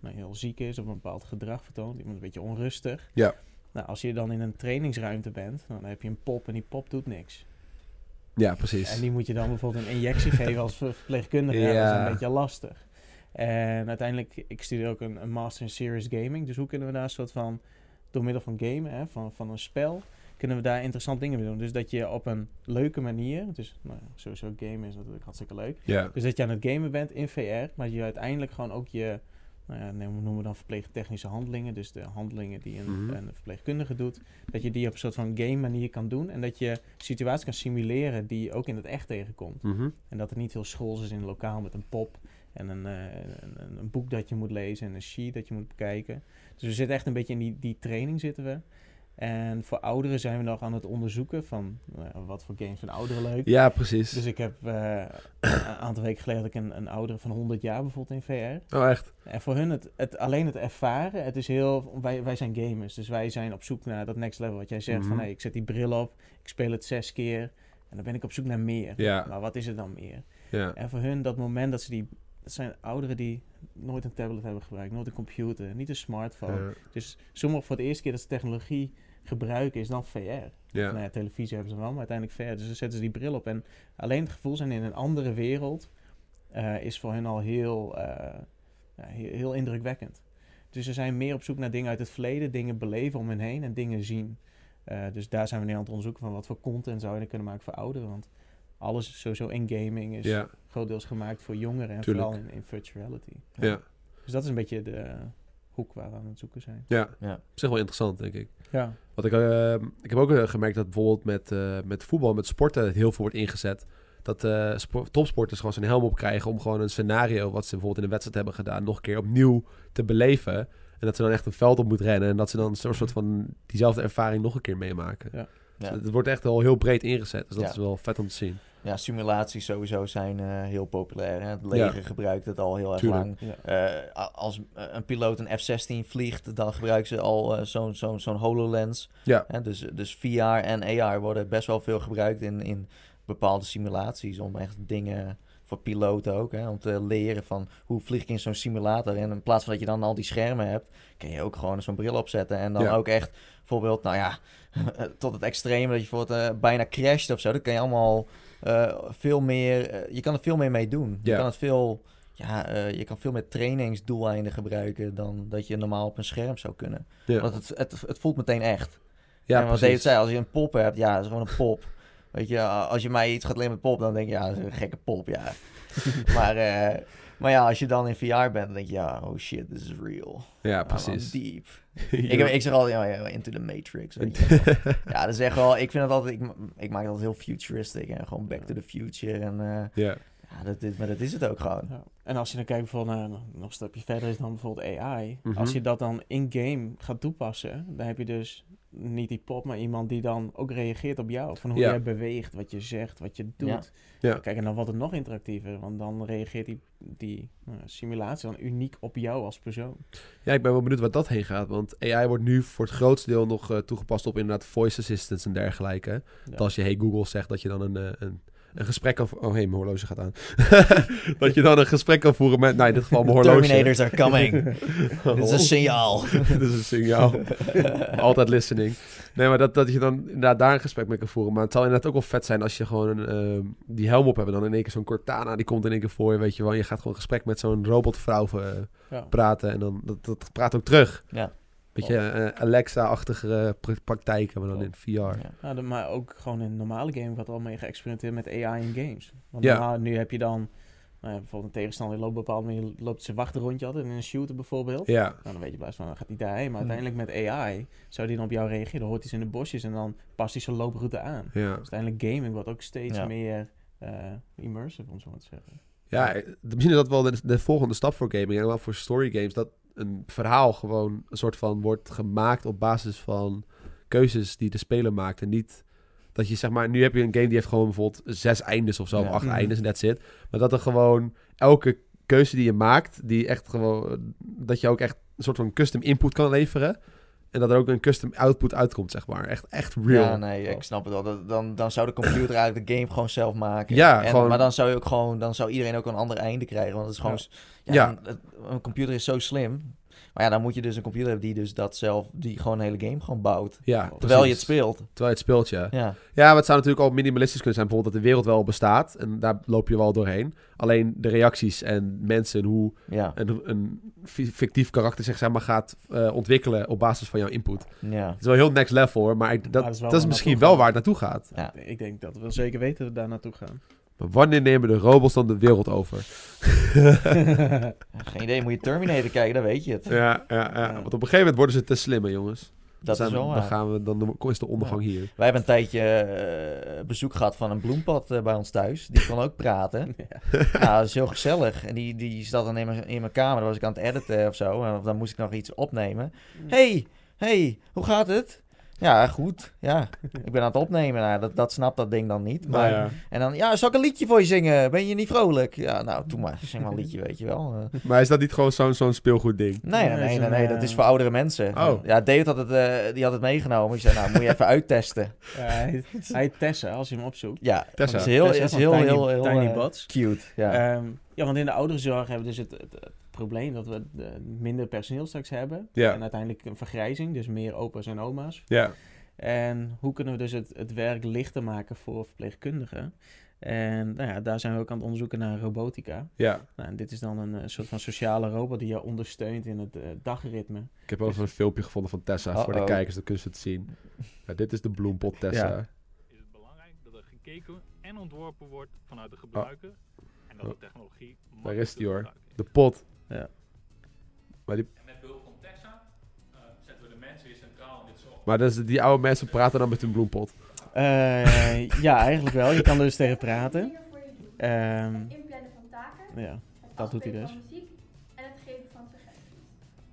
nou, heel ziek is of een bepaald gedrag vertoont, iemand een beetje onrustig. Ja. Nou, als je dan in een trainingsruimte bent, dan heb je een pop en die pop doet niks. Ja, precies. En die moet je dan bijvoorbeeld een injectie *laughs* geven als ver- verpleegkundige. Ja. dat is een beetje lastig. En uiteindelijk, ik studeer ook een, een master in serious gaming. Dus hoe kunnen we daar een soort van, door middel van gamen, hè, van, van een spel, kunnen we daar interessant dingen mee doen. Dus dat je op een leuke manier, dus nou, sowieso gamen is natuurlijk hartstikke leuk. Dus dat je aan het gamen bent in VR, maar je uiteindelijk gewoon ook je, nou ja, noemen we dan verpleegtechnische handelingen, dus de handelingen die een, Mhm. een verpleegkundige doet, dat je die op een soort van game manier kan doen en dat je situaties kan simuleren die je ook in het echt tegenkomt. Mhm. En dat het niet heel schools is in een lokaal met een pop en een, eh, een, een- een boek dat je moet lezen en een sheet dat je moet bekijken. Dus we zitten echt een beetje in die, die training zitten we. En voor ouderen zijn we nog aan het onderzoeken van nou wat voor games vinden ouderen leuk. Ja, precies. Dus ik heb eh, een aantal weken geleden ik een, een oudere van 100 jaar bijvoorbeeld in VR. Oh, echt? En voor hun het, het alleen het ervaren, het is heel, wij, wij zijn gamers, dus wij zijn op zoek naar dat next level. Wat jij zegt van, Mhm. hey, ik zet die bril op, ik speel het zes keer en dan ben ik op zoek naar meer. Ja. Maar wat is er dan meer? Ja. En voor hun dat moment dat ze die, dat zijn ouderen die nooit een tablet hebben gebruikt, nooit een computer, niet een smartphone. Ja. Dus sommigen voor de eerste keer dat ze technologie gebruiken is dan VR. Ja. Nou ja, televisie hebben ze wel, maar uiteindelijk VR. Dus dan zetten ze die bril op. En alleen het gevoel zijn in een andere wereld eh, is voor hen al heel, eh, ja, heel, heel indrukwekkend. Dus ze zijn meer op zoek naar dingen uit het verleden, dingen beleven om hen heen en dingen zien. Eh, dus daar zijn we nu aan het onderzoeken van wat voor content zou je dan kunnen maken voor ouderen. Want alles sowieso in gaming is Ja. grotendeels gemaakt voor jongeren en Tuurlijk. vooral in, in virtual reality. Ja. Dus dat is een beetje de hoek waar we aan het zoeken zijn. Ja. Ja. Op zich wel interessant, denk ik. Ja, Want ik, eh, ik heb ook eh, gemerkt dat bijvoorbeeld met, eh, met voetbal, met sporten, het heel veel wordt ingezet. Dat eh, spo- topsporters gewoon zijn helm op krijgen om gewoon een scenario wat ze bijvoorbeeld in een wedstrijd hebben gedaan, nog een keer opnieuw te beleven. En dat ze dan echt een veld op moet rennen en dat ze dan zo'n soort van diezelfde ervaring nog een keer meemaken. Ja. Ja. Dus het wordt echt wel heel breed ingezet. Dus dat Ja. is wel vet om te zien. Ja, simulaties sowieso zijn eh, heel populair. Hè? Het leger gebruikt het al heel erg Tuurlijk. lang. ja. Eh, als eh, een piloot een F-16 vliegt, dan gebruiken ze al zo'n zo'n zo'n HoloLens. Ja. Hè? Dus, dus VR en AR worden best wel veel gebruikt in, in bepaalde simulaties. Om echt dingen voor piloten ook. Hè? Om te leren van hoe vlieg ik in zo'n simulator. En in plaats van dat je dan al die schermen hebt, kun je ook gewoon zo'n bril opzetten. En dan Ja. ook echt bijvoorbeeld, nou ja, *laughs* tot het extreme dat je voor het bijna crasht of zo. Dat kan je allemaal eh, veel meer. eh, je kan er veel meer mee doen. Je Ja. kan het veel. Ja, eh, je kan veel meer trainingsdoeleinden gebruiken dan dat je normaal op een scherm zou kunnen. Ja, Want het, het, het voelt meteen echt. ja en wat precies. David zei, als je een pop hebt, ja, dat is gewoon een pop. *laughs* Weet je, als je mij iets gaat leren met pop, dan denk je, ja, dat is een gekke pop, ja. *laughs* maar, maar ja, als je dan in VR bent, dan denk je, ja, oh shit, this is real. Ja, I'm- precies. I'm deep. *laughs* Ik, heb- ik zeg altijd, ja, ja, into the matrix. Weet je. wel. *laughs* ja, dat is echt wel, ik vind het altijd, ik, ik maak het altijd heel futuristic en gewoon back to the future. En eh, ja. ja, dat is, maar dat is het ook gewoon. Ja. En als je dan kijkt bijvoorbeeld nog een stapje verder is dan bijvoorbeeld AI. Mhm. Als je dat dan in-game gaat toepassen, dan heb je dus niet die pop, maar iemand die dan ook reageert op jou. Van hoe Ja. jij beweegt, wat je zegt, wat je doet. Ja. Ja. Kijk, en dan wordt het nog interactiever, want dan reageert die, die nou, simulatie dan uniek op jou als persoon. Ja, ik ben wel benieuwd waar dat heen gaat. Want AI wordt nu voor het grootste deel nog eh, toegepast op inderdaad voice assistants en dergelijke. Ja. Dat als je hey Google zegt dat je dan een, eh, een, een gesprek kan... Oh, hey, mijn horloge gaat aan. *laughs* dat je dan een gesprek kan voeren met, nou in dit geval mijn horloge. Terminators are coming. *laughs* *laughs* Dit is een signaal. Dit is een signaal. Altijd listening. Nee, maar dat, dat je dan inderdaad daar een gesprek mee kan voeren. Maar het zal inderdaad ook wel vet zijn als je gewoon ehm, die helm op hebt. En dan in één keer zo'n Cortana, die komt in één keer voor je, weet je wel. En je gaat gewoon een gesprek met zo'n robotvrouw eh, Ja. praten. En dan dat, dat praat ook terug. Ja. Weet je, eh, Alexa-achtige pra- praktijken, maar dan in VR. Ja. Ja, de- maar ook gewoon in normale games wordt al mee geëxperimenteerd met AI in games. Want Ja. normaal- nu heb je dan nou ja, bijvoorbeeld een tegenstander die loopt bepaalde manier, loopt zijn wachtrondje altijd in een shooter bijvoorbeeld. Ja, Nou, dan weet je blijkbaar van, dan gaat hij daarheen. Maar Hmm. uiteindelijk met AI zou die dan op jou reageren. Dan hoort hij ze in de bosjes en dan past hij zijn looproute aan. Dus ja. uiteindelijk gaming wordt ook steeds Ja. meer eh, immersive, om zo maar te zeggen. Ja, eh, misschien is dat wel de, de volgende stap voor gaming. En wel voor story games. Dat een verhaal gewoon een soort van wordt gemaakt op basis van keuzes die de speler maakt. En niet dat je zeg maar, nu heb je een game die heeft gewoon bijvoorbeeld zes eindes of zo, Ja. of acht Mhm. eindes en that's it. Maar dat er gewoon elke keuze die je maakt, die echt gewoon, dat je ook echt een soort van custom input kan leveren. En dat er ook een custom output uitkomt, zeg maar. Echt, echt real. Ja, nee, ik snap het wel. Dat- Dan, dan zou de computer eigenlijk de game gewoon zelf maken. Ja, en, gewoon- Maar dan zou je ook gewoon, dan zou iedereen ook een ander einde krijgen. Want het is gewoon, Ja. ja. Ja. Een, het- een computer is zo slim. Maar ja, dan moet je dus een computer hebben die dus dat zelf, die gewoon een hele game gewoon bouwt. Ja, Terwijl je het speelt. Terwijl je het speelt, ja. Ja, Ja, maar het zou natuurlijk al minimalistisch kunnen zijn. Bijvoorbeeld dat de wereld wel bestaat. En daar loop je wel doorheen. Alleen de reacties en mensen en hoe ja, een, een fi- fictief karakter zich zeg maar, gaat eh, ontwikkelen op basis van jouw input. ja. Het is wel heel next level hoor. Maar ik, dat, dat is wel dat is waar misschien wel waar het naartoe gaat. Ja. Ik denk dat we wel zeker weten dat we daar naartoe gaan. Maar wanneer nemen de robots dan de wereld over? *laughs* Geen idee, moet je Terminator kijken, dan weet je het. Ja, ja, ja. Want op een gegeven moment worden ze te slimmer, jongens. Dat Dan is wel Dan gaan we, dan is de ondergang hier. Wij hebben een tijdje eh, bezoek gehad van een bloempad eh, bij ons thuis. Die kon ook praten. *laughs* Ja. Nou, dat is heel gezellig. En die, die zat dan in mijn, in mijn kamer. Dan was ik aan het editen of zo. En dan moest ik nog iets opnemen. Hey, hey, hoe gaat het? Ja, goed. Ja, ik ben aan het opnemen. Nou, dat, dat snapt dat ding dan niet. Maar, Nou ja. En dan, ja, zal ik een liedje voor je zingen? Ben je niet vrolijk? Ja, nou, doe maar. Zing maar een liedje, weet je wel. Eh, Maar is dat niet gewoon zo'n zo'n speelgoed ding? Nee, nee, nee, nee, nee, eh, dat is voor oudere mensen. Oh. Ja, David had het, eh, die had het meegenomen. Ik zei, nou, moet je even uittesten. Ja, hij, hij Tessa, als je hem opzoekt. Ja, Tessa. dat is heel, Tessa is heel, Tiny, heel, heel, Tiny Bots. cute. Ja. Ja. ja, want in de ouderenzorg hebben we dus het, het, het probleem dat we minder personeel straks hebben. Ja. En uiteindelijk een vergrijzing, dus meer opa's en oma's. Ja. En hoe kunnen we dus het, het werk lichter maken voor verpleegkundigen? En nou ja, daar zijn we ook aan het onderzoeken naar robotica. Ja. Nou, en dit is dan een, eh, soort van sociale robot die je ondersteunt in het eh, dagritme. Ik heb over een filmpje gevonden van Tessa voor de kijkers. Dan kunnen ze het zien. Ja, dit is de bloempot Tessa. Ja. is het belangrijk dat er gekeken en ontworpen wordt vanuit de gebruiker. En dat de technologie Daar is die hoor. De pot. Ja. Maar, die, En met behulp van Tessa eh, zetten we de mensen weer centraal in dit zorg. maar dus die oude mensen praten dan met hun bloempot. Eh, ja, eigenlijk wel. Je kan er dus tegen praten. Ehm, inplannen van taken, ja. dat doet hij dus. van muziek en het geven van suggesties.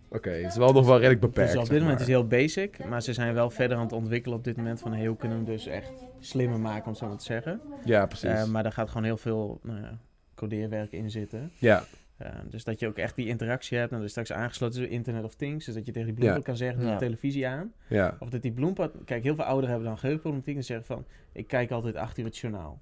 Oké, het is wel nog wel redelijk beperkt. Dus op dit moment maar. is het heel basic, maar ze zijn wel verder aan het ontwikkelen op dit moment van hey, hoe kunnen we hem dus echt slimmer maken, om het zo maar te zeggen. Ja, precies. Eh, maar daar gaat gewoon heel veel nou ja, codeerwerk in zitten. ja, Eh, dus dat je ook echt die interactie hebt. En dat is straks aangesloten door Internet of Things. Dus dat je tegen die bloempot Ja. kan zeggen, doe Ja. de televisie aan. ja. Of dat die bloempot... Kijk, heel veel ouderen hebben dan geheugenproblematiek. En zeggen van, ik kijk altijd acht uur het journaal.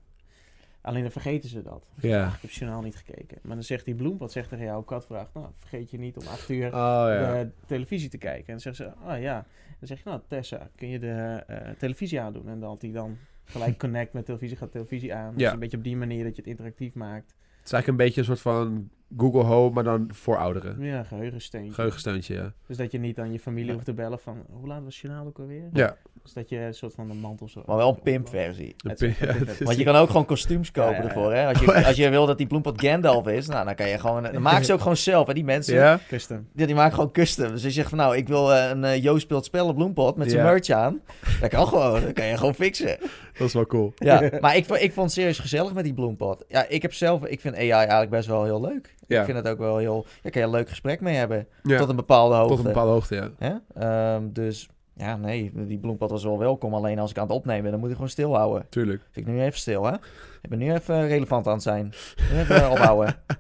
Alleen dan vergeten ze dat. Ja. Ach, ik heb het journaal niet gekeken. Maar dan zegt die bloempot zegt tegen jou, kat vraagt... Nou, vergeet je niet om acht uur Oh ja. de televisie te kijken. En dan zeggen ze, oh ja. Dan zeg je, nou Tessa, kun je de eh, televisie aandoen? En dan die dan gelijk connect met televisie, gaat televisie aan. Dus Ja. een beetje op die manier dat je het interactief maakt. Het is eigenlijk een beetje een soort van Google Home, maar dan voor ouderen. Ja, geheugensteuntje. Geheugensteuntje, ja. Dus dat je niet aan je familie Ja. hoeft te bellen van, hoe laat was het journaal ook alweer? Ja. Dus dat je een soort van een mantel zo... Maar wel een pimpversie. Is- *laughs* Ja, is- Want je kan ook gewoon kostuums kopen Ja, ja, ja. ervoor. Hè? Als, je, *laughs* als je wil dat die bloempot Gandalf is, nou, dan kan je gewoon... Dan maken ze ook gewoon zelf. En die mensen, Ja? Custom. die, die maken gewoon custom. Dus je zegt van, nou, ik wil eh, een uh, Joost speelt spellen bloempot met zijn Ja. merch aan. Dat kan gewoon. Dat kan je gewoon fixen. Dat is wel cool. Ja, maar ik, ik vond het serieus gezellig met die bloempot. Ja, ik heb zelf... Ik vind AI eigenlijk best wel heel leuk. Ja. Ik vind het ook wel heel... Daar kan je een leuk gesprek mee hebben. Ja, Tot een bepaalde hoogte. tot een bepaalde hoogte, ja. Hè? Ehm, dus ja, nee, die bloempot was wel welkom. Alleen als ik aan het opnemen ben, dan moet ik gewoon stilhouden. Tuurlijk. Dus ik nu even stil, hè? Ik ben nu even relevant aan het zijn. Even eh, ophouden. *laughs*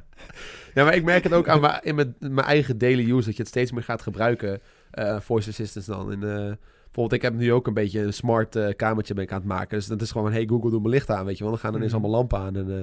Ja, maar ik merk het ook aan mijn, in mijn, mijn eigen daily use, dat je het steeds meer gaat gebruiken, eh, voice assistants dan. En, eh, bijvoorbeeld, ik heb nu ook een beetje een smart eh, kamertje ben ik aan het maken. Dus dat is gewoon, hey Google, doe mijn licht aan, weet je wel. Dan gaan er ineens Mhm. allemaal lampen aan. En, eh,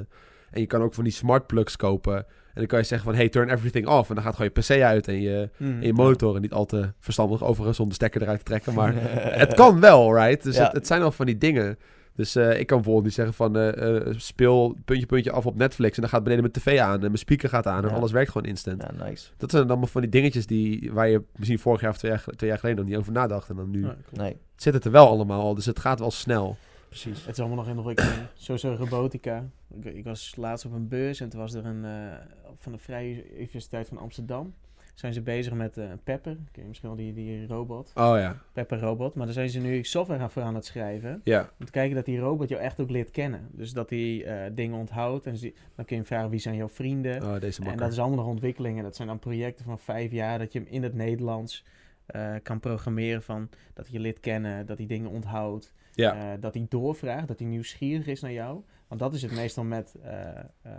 en je kan ook van die smart plugs kopen. En dan kan je zeggen van, hey, turn everything off. En dan gaat gewoon je PC uit en je, Hmm. en je monitor. En niet al te verstandig overigens om de stekker eruit te trekken. Maar *laughs* het kan wel, right? Dus Ja. het, het zijn al van die dingen. Dus eh, ik kan bijvoorbeeld niet zeggen van eh, eh, speel puntje puntje af op Netflix en dan gaat beneden mijn tv aan en mijn speaker gaat aan en Ja. alles werkt gewoon instant. Ja, nice. Dat zijn allemaal van die dingetjes die, waar je misschien vorig jaar of twee jaar, twee jaar geleden nog niet over nadacht. En dan nu. Nee, zit het er wel allemaal al, dus het gaat wel snel. Precies. Het is allemaal nog in ontwikkeling. Sowieso robotica. Ik, ik was laatst op een beurs en toen was er een eh, van de Vrije Universiteit van Amsterdam. Zijn ze bezig met eh Pepper. Ken je misschien wel die, die robot? Oh ja, Pepper robot. Maar daar zijn ze nu software voor aan het schrijven. ja, Om te kijken dat die robot jou echt ook leert kennen. Dus dat hij eh, dingen onthoudt. En zie- dan kun je hem vragen wie zijn jouw vrienden. oh, deze En dat is allemaal nog ontwikkelingen. Dat zijn dan projecten van vijf jaar dat je hem in het Nederlands kan programmeren van dat hij je leert kennen, dat hij dingen onthoudt, Ja, eh, dat hij doorvraagt, dat hij nieuwsgierig is naar jou. Want dat is het meestal met, eh, eh,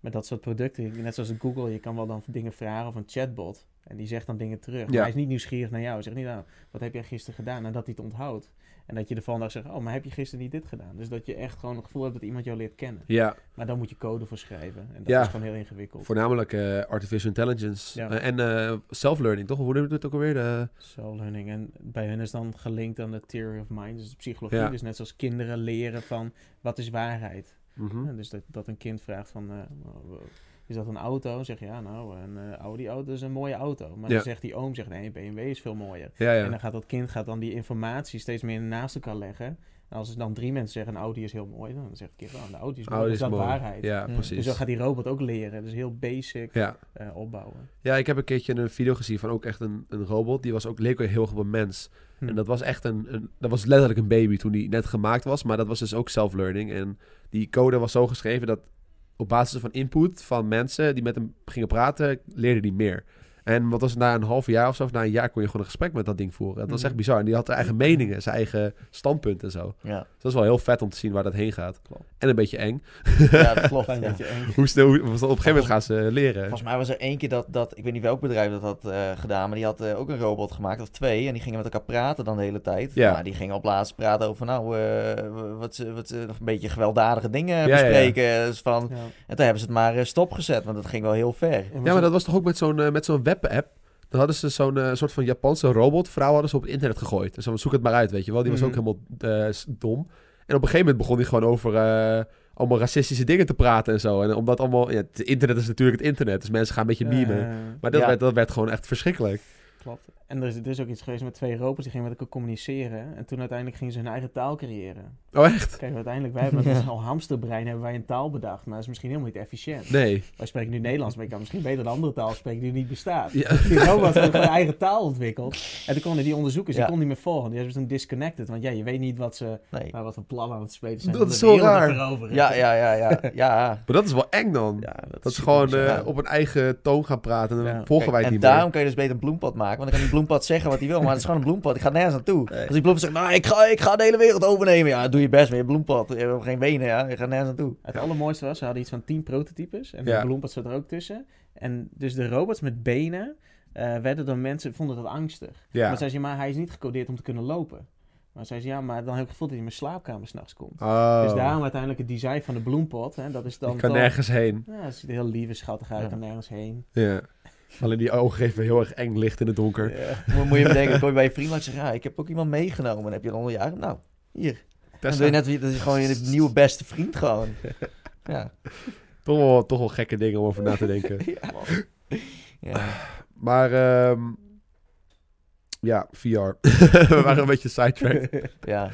met dat soort producten, net zoals Google, je kan wel dan dingen vragen of een chatbot. En die zegt dan dingen terug. Maar hij is niet nieuwsgierig naar jou. Hij zegt niet, nou, wat heb jij gisteren gedaan? En dat hij het onthoudt. En dat je de volgende dag zegt, oh, maar heb je gisteren niet dit gedaan? Dus dat je echt gewoon het gevoel hebt dat iemand jou leert kennen. Ja, Maar dan moet je code voor schrijven. En dat Ja. is gewoon heel ingewikkeld. voornamelijk eh, artificial intelligence. Ja. Eh, en eh, self-learning, toch? Hoe je het ook alweer? De... Self-learning. En bij hen is dan gelinkt aan de theory of mind, dus de psychologie. Ja. Dus net zoals kinderen leren van, wat is waarheid? Mhm. Dus dat, dat een kind vraagt van, is dat een auto? Dan zeg je, ja, nou, een eh, Audi auto is een mooie auto. Maar Ja. dan zegt die oom, zegt, nee, BMW is veel mooier. Ja, ja. En dan gaat dat kind gaat dan die informatie steeds meer naast elkaar leggen. En als er dan drie mensen zeggen, een Audi is heel mooi, dan zegt het kind, oh, een Audi is mooi, Oh, is dat mooi. waarheid? Ja, Mm. precies. Dus zo gaat die robot ook leren. Dus heel basic Ja. eh, opbouwen. ja, ik heb een keertje een video gezien van ook echt een, een robot. Die was ook, leek ook heel erg op een mens. Hm. En dat was echt een, een... Dat was letterlijk een baby toen die net gemaakt was. Maar dat was dus ook self-learning. En die code was zo geschreven dat op basis van input van mensen die met hem gingen praten, leerde die meer. En wat was het, na een half jaar of zo, of na een jaar kon je gewoon een gesprek met dat ding voeren. Dat was Mhm. echt bizar. En die had zijn eigen meningen, zijn eigen standpunt en zo. Ja, dat is wel heel vet om te zien waar dat heen gaat. Klopt. En een beetje eng. ja dat *laughs* klopt. Ja. beetje eng. Hoe snel, hoe- op een gegeven moment gaan ze leren. Volgens mij was er één keer dat, dat, ik weet niet welk bedrijf dat had eh, gedaan, maar die had eh, ook een robot gemaakt, of twee, en die gingen met elkaar praten dan de hele tijd. Ja. Nou, die gingen op laatst praten over, nou, eh, wat, ze- wat, ze- nog een beetje gewelddadige dingen ja, ja. bespreken. Dus van, Ja. en toen hebben ze het maar eh, stopgezet, want dat ging wel heel ver. Ja, maar dat was toch ook met zo'n eh, met zo'n webapp? Dan hadden ze zo'n eh, soort van Japanse robotvrouw hadden ze op het internet gegooid. Dus dan zoek het maar uit, weet je wel. Die was ook helemaal eh, dom. En op een gegeven moment begon hij gewoon over eh, allemaal racistische dingen te praten en zo. En omdat allemaal... Ja, het internet is natuurlijk het internet, dus mensen gaan een beetje memen. Maar dat, werd, dat werd gewoon echt verschrikkelijk. Klopt. En er is, er is ook iets geweest met twee robots die gingen met elkaar communiceren. En toen uiteindelijk gingen ze hun eigen taal creëren. Oh, echt? Kijk, uiteindelijk, wij hebben *laughs* met al hamsterbrein hebben wij een taal bedacht. Maar dat is misschien helemaal niet efficiënt. Nee. Wij spreken nu Nederlands, maar ik kan misschien beter een andere taal spreken die niet bestaat. Ja. Die robots hebben gewoon een eigen taal ontwikkeld. En toen konden die onderzoekers, die Ja. konden niet meer volgen. Die hebben ze toen disconnected. Want ja, je weet niet wat ze, Nee. nou, wat voor plannen aan het spelen zijn. Dat is de zo raar. Ja, ja, ja, ja. ja. *laughs* Maar dat is wel eng dan. ja dat ze super gewoon eh, op een eigen toon gaan praten. En dan Ja. volgen Kijk, wij het en niet daarom meer. kan je dus beter een bloempad maken. Want dan kan die bloempad zeggen wat hij wil. Maar het is gewoon een bloempad. Ik ga nergens naartoe. Nee. Als die bloempad zegt, nou, ik ga, ik ga de hele wereld overnemen. Ja, doe je best met je bloempad. Je hebt geen benen, ja. Je gaat nergens naartoe. Het allermooiste was, ze hadden iets van 10 prototypes. En Ja. de bloempad zat er ook tussen. En dus de robots met benen eh, werden door mensen, vonden dat angstig. Ja. Maar zei ze, maar hij is niet gecodeerd om te kunnen lopen. Maar zei ze, ja, maar dan heb ik het gevoel dat hij in mijn slaapkamer s'nachts komt. Oh. Dus daarom uiteindelijk het design van de bloempot. Hè, dat is dan Ik kan toch- nergens heen. Ja, het ziet er heel lief en schattig uit, Ja. kan nergens heen. Ja. Alleen die ogen geven heel erg eng licht in het donker. Ja. Moet, moet je bedenken, kom je bij je vriend langs en zeg ja, ik heb ook iemand meegenomen. En heb je dan onder je Nou, hier. Dan Tessa. doe je net, dat is gewoon je *laughs* nieuwe beste vriend gewoon. Ja. Toch, wel, toch wel gekke dingen om over na te *laughs* denken. ja. ja. Maar ehm, ja, VR. *laughs* We waren een beetje sidetracked. ja.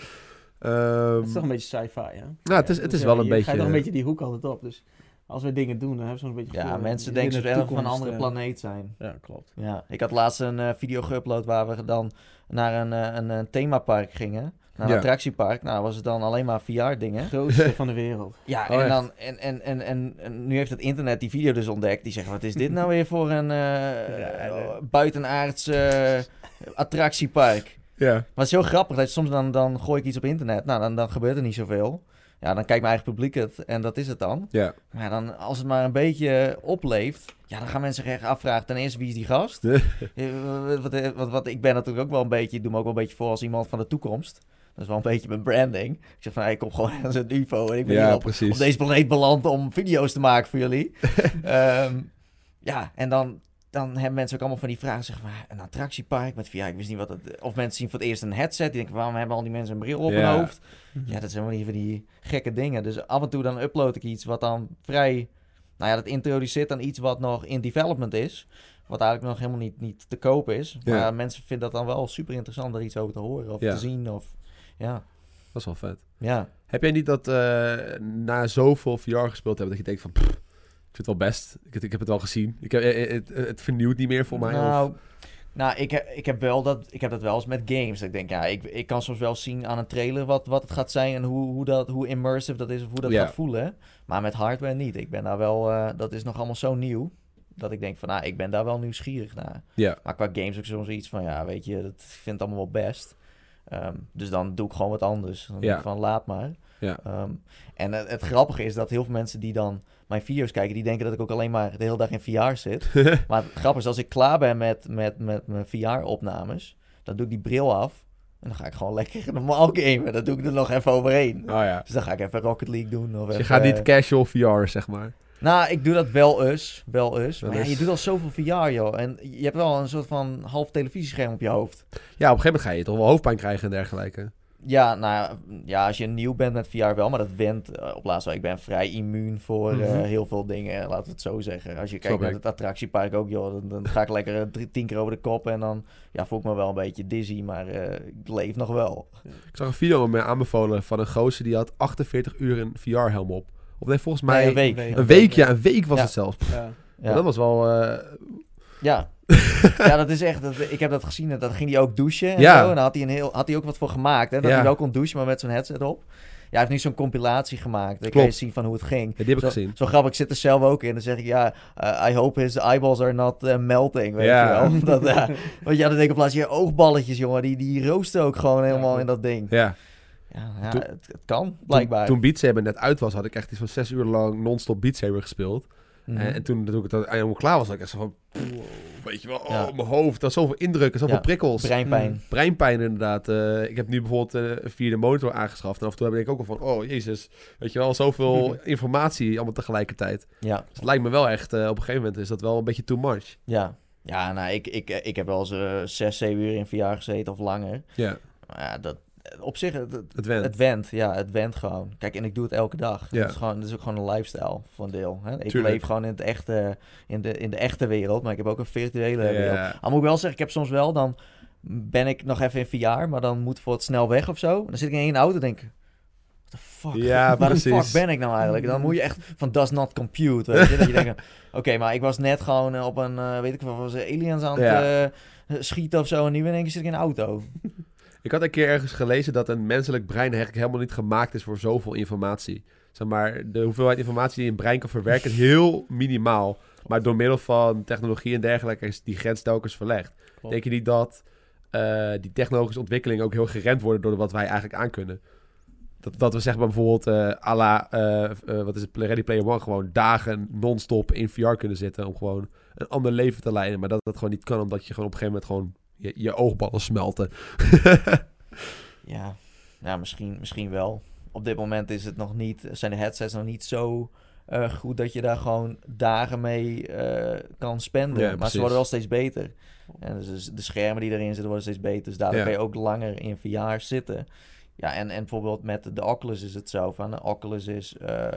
Ehm, Het is toch een beetje sci-fi, hè? nou, het is, Ja, het is ja, wel een je beetje... gaat toch een beetje die hoek altijd op. Dus als we dingen doen, dan hebben ze zo'n beetje... ja, gevoel, mensen denken dat we van een andere eh, planeet zijn. Ja, klopt. Ja, ik had laatst een eh, video geüpload waar we dan naar een, eh, een, een themapark gingen. Naar een Ja. attractiepark. Nou, was het dan alleen maar VR-dingen. Grootste *laughs* van de wereld. Ja, Oh, en, dan, en, en, en, en, en nu heeft het internet die video dus ontdekt. Die zeggen, wat is dit nou weer voor een eh Ja, nee. buitenaards eh, attractiepark? Ja, Maar het is heel grappig dat soms dan, dan gooi ik iets op internet. Nou, dan, dan gebeurt er niet zoveel. Ja, dan kijkt mijn eigen publiek het en dat is het dan. ja. Maar dan, als het maar een beetje opleeft, ja, dan gaan mensen zich echt afvragen. Ten eerste, wie is die gast? *laughs* Eh, wat, wat, wat, wat- ik ben natuurlijk ook wel een beetje, ik doe me ook wel een beetje voor als iemand van de toekomst. Dat is wel een beetje mijn branding. Ik zeg van, hey, ik kom gewoon *laughs* als een UFO en ik ben Ja, hier op, precies. op deze planeet beland om video's te maken voor jullie. *laughs* Ehm, ja, en dan, dan hebben mensen ook allemaal van die vragen. Zeggen van, "Ah, een attractiepark met VR, ik wist niet wat het... Of mensen zien voor het eerst een headset. Die denken, waarom hebben al die mensen een bril op Ja. hun hoofd? Ja, dat zijn wel niet van die gekke dingen. Dus af en toe dan upload ik iets wat dan vrij... Nou ja, dat introduceert dan iets wat nog in development is. Wat eigenlijk nog helemaal niet, niet te koop is. Ja. Maar mensen vinden dat dan wel super interessant er iets over te horen of Ja. te zien. Of, ja, Dat is wel vet. ja. Heb jij niet dat eh, na zoveel VR gespeeld hebben dat je denkt van... pff, vind het wel best. Ik, ik heb het wel gezien. Ik heb, eh, het, het vernieuwt niet meer voor mij. Nou, of, nou ik, heb, ik, heb wel dat, ik heb dat wel eens met games. Ik denk, ja, ik, ik kan soms wel zien aan een trailer wat, wat het gaat zijn en hoe, hoe, dat, hoe immersive dat is of hoe dat Ja. gaat voelen. Maar met hardware niet. Ik ben daar wel, eh, dat is nog allemaal zo nieuw. Dat ik denk van, nou, ik ben daar wel nieuwsgierig naar. ja. Maar qua games ook soms iets van, ja, weet je, dat ik vind het allemaal wel best. Ehm, dus dan doe ik gewoon wat anders. Dan Ja. denk ik van laat maar. Ja. Ehm, en het, het grappige is dat heel veel mensen die dan mijn video's kijken, die denken dat ik ook alleen maar de hele dag in VR zit. *laughs* maar het grappige is, als ik klaar ben met, met, met mijn VR-opnames, dan doe ik die bril af. En dan ga ik gewoon *laughs* lekker normaal gamen. Dan doe ik er nog even overheen. Oh ja. Dus dan ga ik even Rocket League doen. Of Dus je even- gaat niet casual VR, zeg maar. Nou, ik doe dat wel eens. Wel eens. Wel Maar ja, je doet al zoveel VR, joh. En je hebt wel een soort van half televisiescherm op je hoofd. Ja, op een gegeven moment ga je toch wel hoofdpijn krijgen en dergelijke. Ja, nou ja, als je nieuw bent met VR wel, maar dat went eh, op laatst wel. Ik ben vrij immuun voor eh, Mhm. heel veel dingen, laten we het zo zeggen. Als je kijkt naar het attractiepark ook, joh, dan, dan ga ik lekker eh, drie, tien keer over de kop en dan ja, voel ik me wel een beetje dizzy, maar eh, ik leef nog wel. Ik zag een video met mij aanbevolen van een gozer die had 48 uur een VR-helm op. Of nee, volgens mij... Nee, een week. Een week. Een week, ja, een week was Ja. het zelfs. Ja. Ja, Dat was wel... eh, ja. Ja, dat is echt, dat, ik heb dat gezien, en dan ging hij ook douchen en Ja. zo. En daar had hij, een heel, had hij ook wat voor gemaakt, hè, dat Ja. hij wel kon douchen, maar met zo'n headset op. Ja, hij heeft nu zo'n compilatie gemaakt. Dan kan je zien van hoe het ging. ja, die heb ik zo, gezien. Zo grappig, ik zit er zelf ook in. Dan zeg ik, ja, eh, I hope his eyeballs are not eh, melting, weet Ja. je wel. *laughs* Dat, want ja, dan denk ik op plaats, je oogballetjes, jongen, die, die roosten ook gewoon helemaal in dat ding. Ja. Ja, Toen- het, het kan, blijkbaar. Toen, toen Beat Saber net uit was, had ik echt iets van zes uur lang non-stop Beat Saber gespeeld. Mhm. En, en toen, toen ik het helemaal klaar was, had ik echt zo van... "Wow," Weet je wel, oh, Ja. mijn hoofd. Dat was zoveel indrukken, zoveel Ja. prikkels. Breinpijn. Breinpijn inderdaad. Eh, ik heb nu bijvoorbeeld eh, een vierde monitor aangeschaft. En af en toe heb ik ook al van, oh jezus. Weet je wel, zoveel *laughs* informatie allemaal tegelijkertijd. Ja, Dus het lijkt me wel echt, eh, op een gegeven moment is dat wel een beetje too much. ja. Ja, nou, ik, ik, ik heb wel eens zes, zeven uur in VR gezeten of langer. Ja, Maar ja, dat, op zich, het, het, went. het went. Ja, het went gewoon. Kijk, en ik doe het elke dag. Ja. Dat, is gewoon, dat is ook gewoon een lifestyle van deel. Hè? Ik Tuurlijk. leef gewoon in, het echte, in, de, in de echte wereld, maar ik heb ook een virtuele wereld. Ja. Al moet ik wel zeggen, ik heb soms wel, dan ben ik nog even in VR, maar dan moet voor het snel weg of zo. Dan zit ik in één auto en denk ik, what the fuck? Ja, *laughs* Waar de fuck ben ik nou eigenlijk? Dan moet je echt van does not compute, weet je. Dat je denkt, *laughs* oké, maar ik was net gewoon eh, op een, eh, weet ik wat, was aliens aan het Ja. eh, schieten of zo. En nu één keer zit ik in een auto. Ik had een keer ergens gelezen dat een menselijk brein eigenlijk helemaal niet gemaakt is voor zoveel informatie. Zeg maar, de hoeveelheid informatie die een brein kan verwerken is heel minimaal. Maar door middel van technologie en dergelijke is die grens telkens verlegd. Klopt. Denk je niet dat eh, die technologische ontwikkelingen ook heel geremd worden door wat wij eigenlijk aankunnen? Dat, dat we zeg maar bijvoorbeeld eh à la, eh, wat is het, Ready Player One, gewoon dagen non-stop in VR kunnen zitten om gewoon een ander leven te leiden. Maar dat dat gewoon niet kan, omdat je gewoon op een gegeven moment gewoon je, je oogballen smelten. *laughs* Ja, ja misschien, misschien wel. Op dit moment is het nog niet, zijn de headsets nog niet zo eh, goed dat je daar gewoon dagen mee eh, kan spenden. Ja, maar precies. ze worden wel steeds beter. En dus de schermen die erin zitten worden steeds beter. Dus daardoor Ja. kan je ook langer in VR zitten. Ja, en, en bijvoorbeeld met de Oculus is het zo van, de Oculus is eh,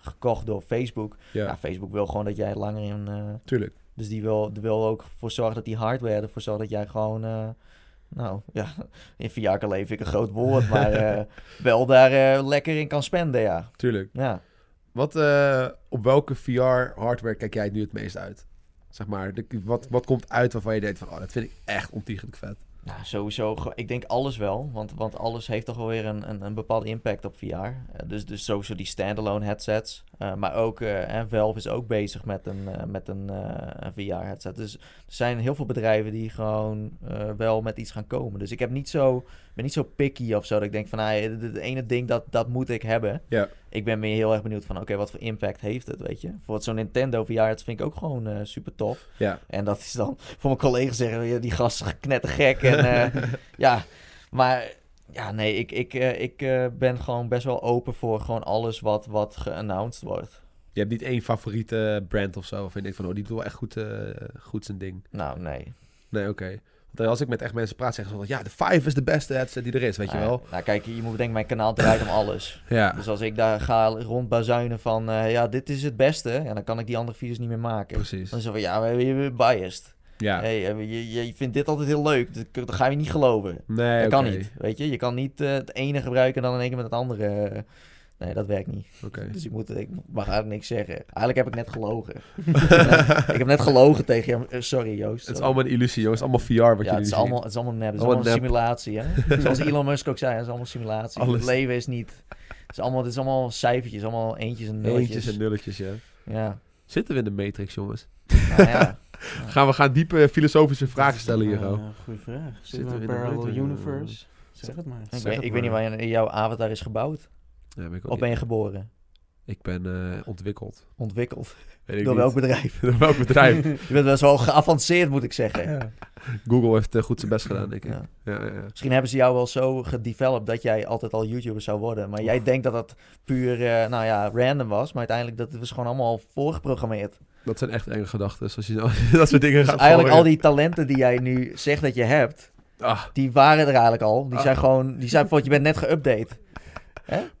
gekocht door Facebook. Ja, Ja, Facebook wil gewoon dat jij langer in... tuurlijk. Dus die wil, die wil ook voor zorgen dat die hardware ervoor zorgt dat jij gewoon... eh, nou, ja, *laughs* in VR kan leven ik een groot woord, *laughs* maar eh, wel daar eh, lekker in kan spenden, ja. Tuurlijk. Ja, Wat, op welke VR-hardware kijk jij nu het meest uit? Zeg maar, de- wat, wat komt uit waarvan je denkt van, oh, dat vind ik echt ontiegelijk vet. nou, sowieso, ik denk alles wel, want, want alles heeft toch wel weer een, een, een bepaalde impact op VR. Dus, dus sowieso die standalone headsets, Eh, maar ook, eh, en Valve is ook bezig met een, eh, met een, een VR-headset. Dus er zijn heel veel bedrijven die gewoon wel met iets gaan komen. Dus ik heb niet zo, ben niet zo picky of zo, dat ik denk van, ah, het ene ding, dat, dat moet ik hebben. Ja. Ik ben meer heel erg benieuwd van, oké, wat voor impact heeft het, weet je? Voor zo'n Nintendo VR, dat vind ik ook gewoon super tof. Ja, En dat is dan *laughs* voor mijn collega's zeggen, die gast is knettergek. En *laughs* ja, maar ja, nee, ik, ik, eh, ik eh, ben gewoon best wel open voor gewoon alles wat, wat geannounced wordt. je hebt niet één favoriete brand of zo, of je denkt van, oh, die doet wel echt goed, eh, goed zijn ding. Nou, nee. Nee, oké. Want als ik met echt mensen praat, zeggen ze van, ja, de Five is de beste headset die er is, weet je Nou, wel. Nou, kijk, je moet denken, mijn kanaal draait om alles. *laughs* Ja, Dus als ik daar ga rondbazuinen van, ja, dit is het beste, ja, dan kan ik die andere video's niet meer maken. precies. Dan is het van, ja, we- je bent biased. Ja, Hey, eh, je, je vindt dit altijd heel leuk, dat, ga je niet geloven. nee, Dat kan niet, weet je. Je kan niet eh, het ene gebruiken en dan in één keer met het andere. eh, nee, dat werkt niet. Oké. Dus ik, moet, ik mag eigenlijk niks zeggen. Eigenlijk heb ik net gelogen. *laughs* ik heb net gelogen tegen je. Sorry, Joost. Het is allemaal een illusie, is allemaal VR wat ja, het is, allemaal, het is allemaal nep. Het is Allemaal allemaal een simulatie, hè? *laughs* Zoals Elon Musk ook zei, het is allemaal simulatie. Alles. Het leven is niet... Het is allemaal, het is allemaal cijfertjes, allemaal eentjes en nulletjes. Eentjes en nulletjes, ja. Ja, Zitten we in de Matrix, jongens? nou ja. *laughs* *laughs* Gaan we gaan diepe filosofische vragen stellen hier, Uh, oh. Goeie vraag. Zitten Zitten we in parallel betere- universe? Zeg het maar. Ik, Zeg weet, het ik weet niet wanneer jouw avatar is gebouwd. Ja, ben ik, ook Of ben je geboren? ik ben eh, ontwikkeld. Ontwikkeld. Weet ik Door niet. welk bedrijf? *laughs* Door welk bedrijf? *laughs* Je bent best wel geavanceerd, moet ik zeggen. Ja. Google heeft eh, goed zijn best gedaan, denk ik. Ja. Ja, ja, ja. Misschien hebben ze jou wel zo gedeveloped dat jij altijd al YouTuber zou worden. Maar jij denkt dat dat puur, eh, nou ja, random was. Maar uiteindelijk, dat was gewoon allemaal voorgeprogrammeerd. Dus Dat zijn echt enge gedachten. Als je nou *laughs* dat soort dingen gaat eigenlijk al die talenten die jij nu zegt dat je hebt, Ah, die waren er eigenlijk al. Die Ah. zijn gewoon, die zijn bijvoorbeeld, je bent net geüpdate.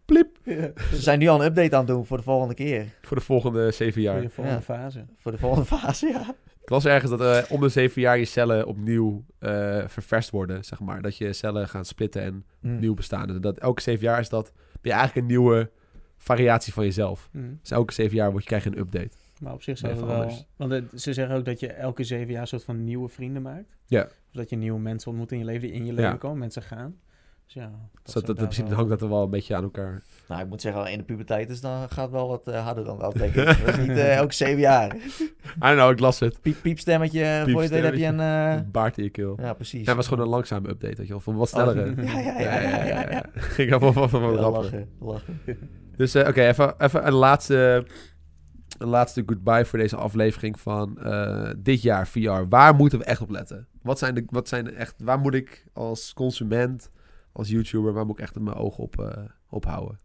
pliep. Ze zijn nu al een update aan het doen voor de volgende keer. Voor de volgende zeven Voor jaar. je volgende Ja. fase. Voor de volgende *laughs* fase, ja. Ik las ergens dat eh, om de zeven jaar je cellen opnieuw eh ververst worden, zeg maar. Dat je cellen gaan splitten en Hm. nieuw bestaan. En dat elke zeven jaar is dat ben je eigenlijk een nieuwe variatie van jezelf. Hm. Dus elke zeven jaar word je, krijg je een update. Maar op zich het van wel... anders. Want ze zeggen ook dat je elke zeven jaar een soort van nieuwe vrienden maakt. Ja. Of dat je nieuwe mensen ontmoet in je leven, die in je leven Ja. komen. Mensen gaan. Dus ja. Dus dat, dat, in principe wel- hangt dat er wel een beetje aan elkaar. Nou, ik moet zeggen, in de puberteit is dan gaat wel wat eh, harder dan dat, denk ik. *laughs* Dat is niet eh, elke zeven jaar. I don't know, ik las het. Piep, piepstemmetje, voor je weet heb je een... eh, Een baard in je keel. Ja, precies. Ja, het was gewoon een langzame update, weet je wel. Van wat Oh, snellere. *laughs* ja, ja, ja, ja, ja, ja. Ging *laughs* even van, rapper. lachen, lachen. Dus eh, oké, even, even een laatste, een laatste goodbye voor deze aflevering van eh, dit jaar VR. Waar moeten we echt op letten? Wat zijn de, wat zijn de echt, waar moet ik als consument, als YouTuber, waar moet ik echt mijn ogen op, op houden?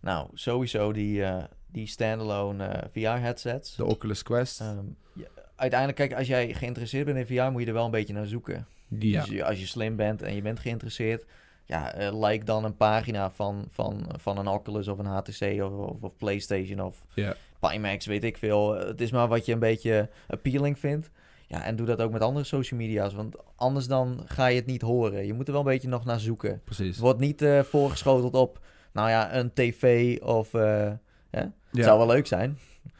Nou, sowieso die, eh, die standalone VR-headsets. De Oculus Quest. Ehm, ja, uiteindelijk, kijk, als jij geïnteresseerd bent in VR, moet je er wel een beetje naar zoeken. ja. Dus als je slim bent en je bent geïnteresseerd, ja, eh, like dan een pagina van, van, van een Oculus of een HTC of, of, of PlayStation of Ja. Pimax, weet ik veel. Het is maar wat je een beetje appealing vindt. Ja, en doe dat ook met andere social media's, want anders dan ga je het niet horen. Je moet er wel een beetje nog naar zoeken. Precies. Wordt niet eh, voorgeschoteld op, nou ja, een tv of... eh, Ja. zou wel leuk zijn.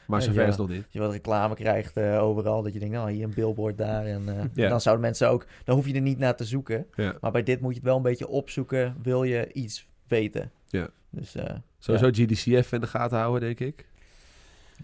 Maar zover ja. is het nog niet. Als je wat reclame krijgt eh, overal, dat je denkt, nou, hier een billboard daar. En eh, Ja. dan zouden mensen ook, dan hoef je er niet naar te zoeken. Ja. Maar bij dit moet je het wel een beetje opzoeken, wil je iets weten. Ja. Dus eh, Sowieso GDC even in de gaten houden, denk ik.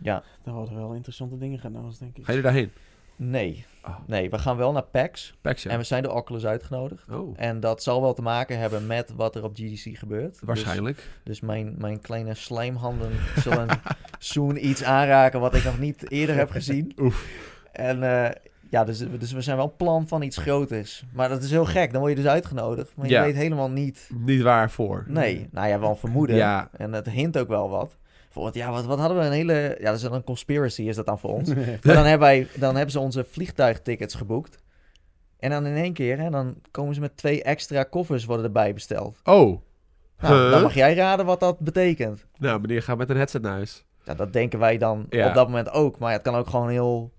ja, Daar worden wel interessante dingen gedaan, denk ik. Ga je er daarheen? nee. Oh. Nee, we gaan wel naar PAX. Pax, ja. En we zijn door Oculus uitgenodigd. Oh, En dat zal wel te maken hebben met wat er op GDC gebeurt. waarschijnlijk. Dus, dus mijn, mijn kleine slijmhanden zullen *laughs* soon iets aanraken wat ik nog niet eerder heb gezien. *laughs* Oef. En eh, ja, dus, dus we zijn wel plan van iets groters. Maar dat is heel gek. Dan word je dus uitgenodigd. Maar je Ja. weet helemaal niet. Niet waarvoor. Nee, nou ja, wel een vermoeden. Ja, En het hint ook wel wat. Bijvoorbeeld, ja, wat, wat hadden we een hele... Ja, dat is dan een conspiracy, is dat dan voor ons. *laughs* Maar dan hebben, wij, dan hebben ze onze vliegtuigtickets geboekt. En dan in één keer, hè, dan komen ze met twee extra koffers worden erbij besteld. Oh. Nou, Huh? dan mag jij raden wat dat betekent. Nou, meneer gaat met een headset naar huis. Ja, dat denken wij dan Ja. op dat moment ook. Maar het kan ook gewoon heel...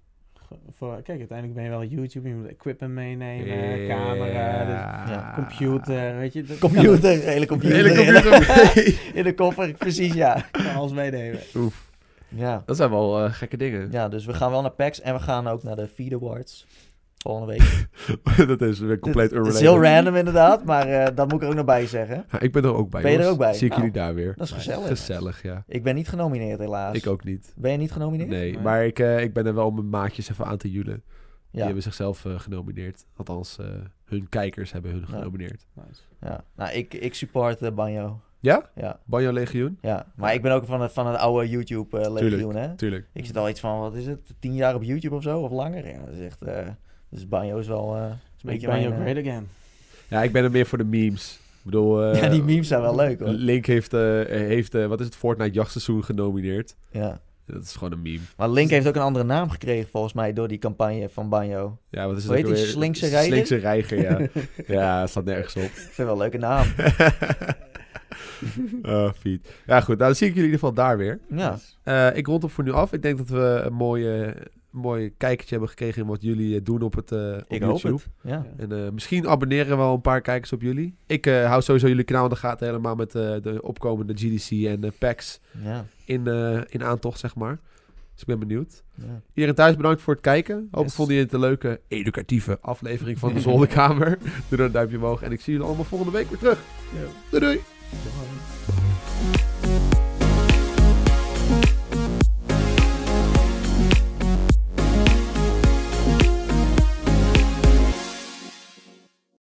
Voor, kijk, uiteindelijk ben je wel YouTube, je moet equipment meenemen, camera, dus Ja. computer, weet je. dat Computer, hele computer. Hele in de- computer. *laughs* In de koffer, precies, ja. Kan alles meenemen. Oef. Ja. Dat zijn wel eh, gekke dingen. ja, dus we gaan wel naar PAX en we gaan ook naar de Feed Awards. Volgende week. *laughs* dat is weer compleet Het is unrelated. heel random inderdaad, maar eh, dat moet ik er ook nog bij zeggen. Ja, ik ben er ook bij. Ben je er ook bij? Zie ik Nou, jullie daar weer. Dat is gezellig. Gezellig, ja. Ik ben niet genomineerd helaas. Ik ook niet. Ben je niet genomineerd? Nee, maar ik, eh, ik ben er wel om mijn maatjes even aan te julen. Die hebben zichzelf eh, genomineerd. Althans, eh, hun kijkers hebben hun Ja. genomineerd. Nice. ja. Nou, ik, ik support Banjo. Ja? Ja, Banjo Legioen? ja. Maar ik ben ook van het, van het oude YouTube eh legioen, hè? Tuurlijk. Ik zit al iets van, wat is het, tien jaar op YouTube of zo, of langer? Ja, dat is echt... eh, dus Banjo is wel... eh, is een Make beetje Banjo mijn, eh, great again. Ja, ik ben er meer voor de memes. Ik bedoel... eh, ja, die memes zijn wel leuk, hoor. Link heeft, eh, heeft eh, wat is het, Fortnite jachtseizoen genomineerd. Ja. Dat is gewoon een meme. Maar Link heeft ook een andere naam gekregen, volgens mij, door die campagne van Banjo. Ja, wat is het Hoe heet ook die? alweer? Slinkse Reiger? Slinkse Reiger, ja. *laughs* ja, staat nergens op. Ik vind wel een leuke naam. *laughs* oh, fiet. Ja, goed. Nou, dan zie ik jullie in ieder geval daar weer. Ja. Eh, ik rond hem voor nu af. Ik denk dat we een mooie, mooie kijkertje hebben gekregen in wat jullie eh, doen op, het, eh, op Ik hoop YouTube. het. Ja. En eh, misschien abonneren wel een paar kijkers op jullie. Ik hou sowieso jullie kanaal in de gaten helemaal met de opkomende GDC en de PAX Ja. in, in aantocht, zeg maar. Dus ik ben benieuwd. ja. Iedereen thuis bedankt voor het kijken. Hoop Yes. vonden jullie het een leuke, educatieve aflevering van de *laughs* Zolderkamer. Doe dan een duimpje omhoog en ik zie jullie allemaal volgende week weer terug. Doei doei!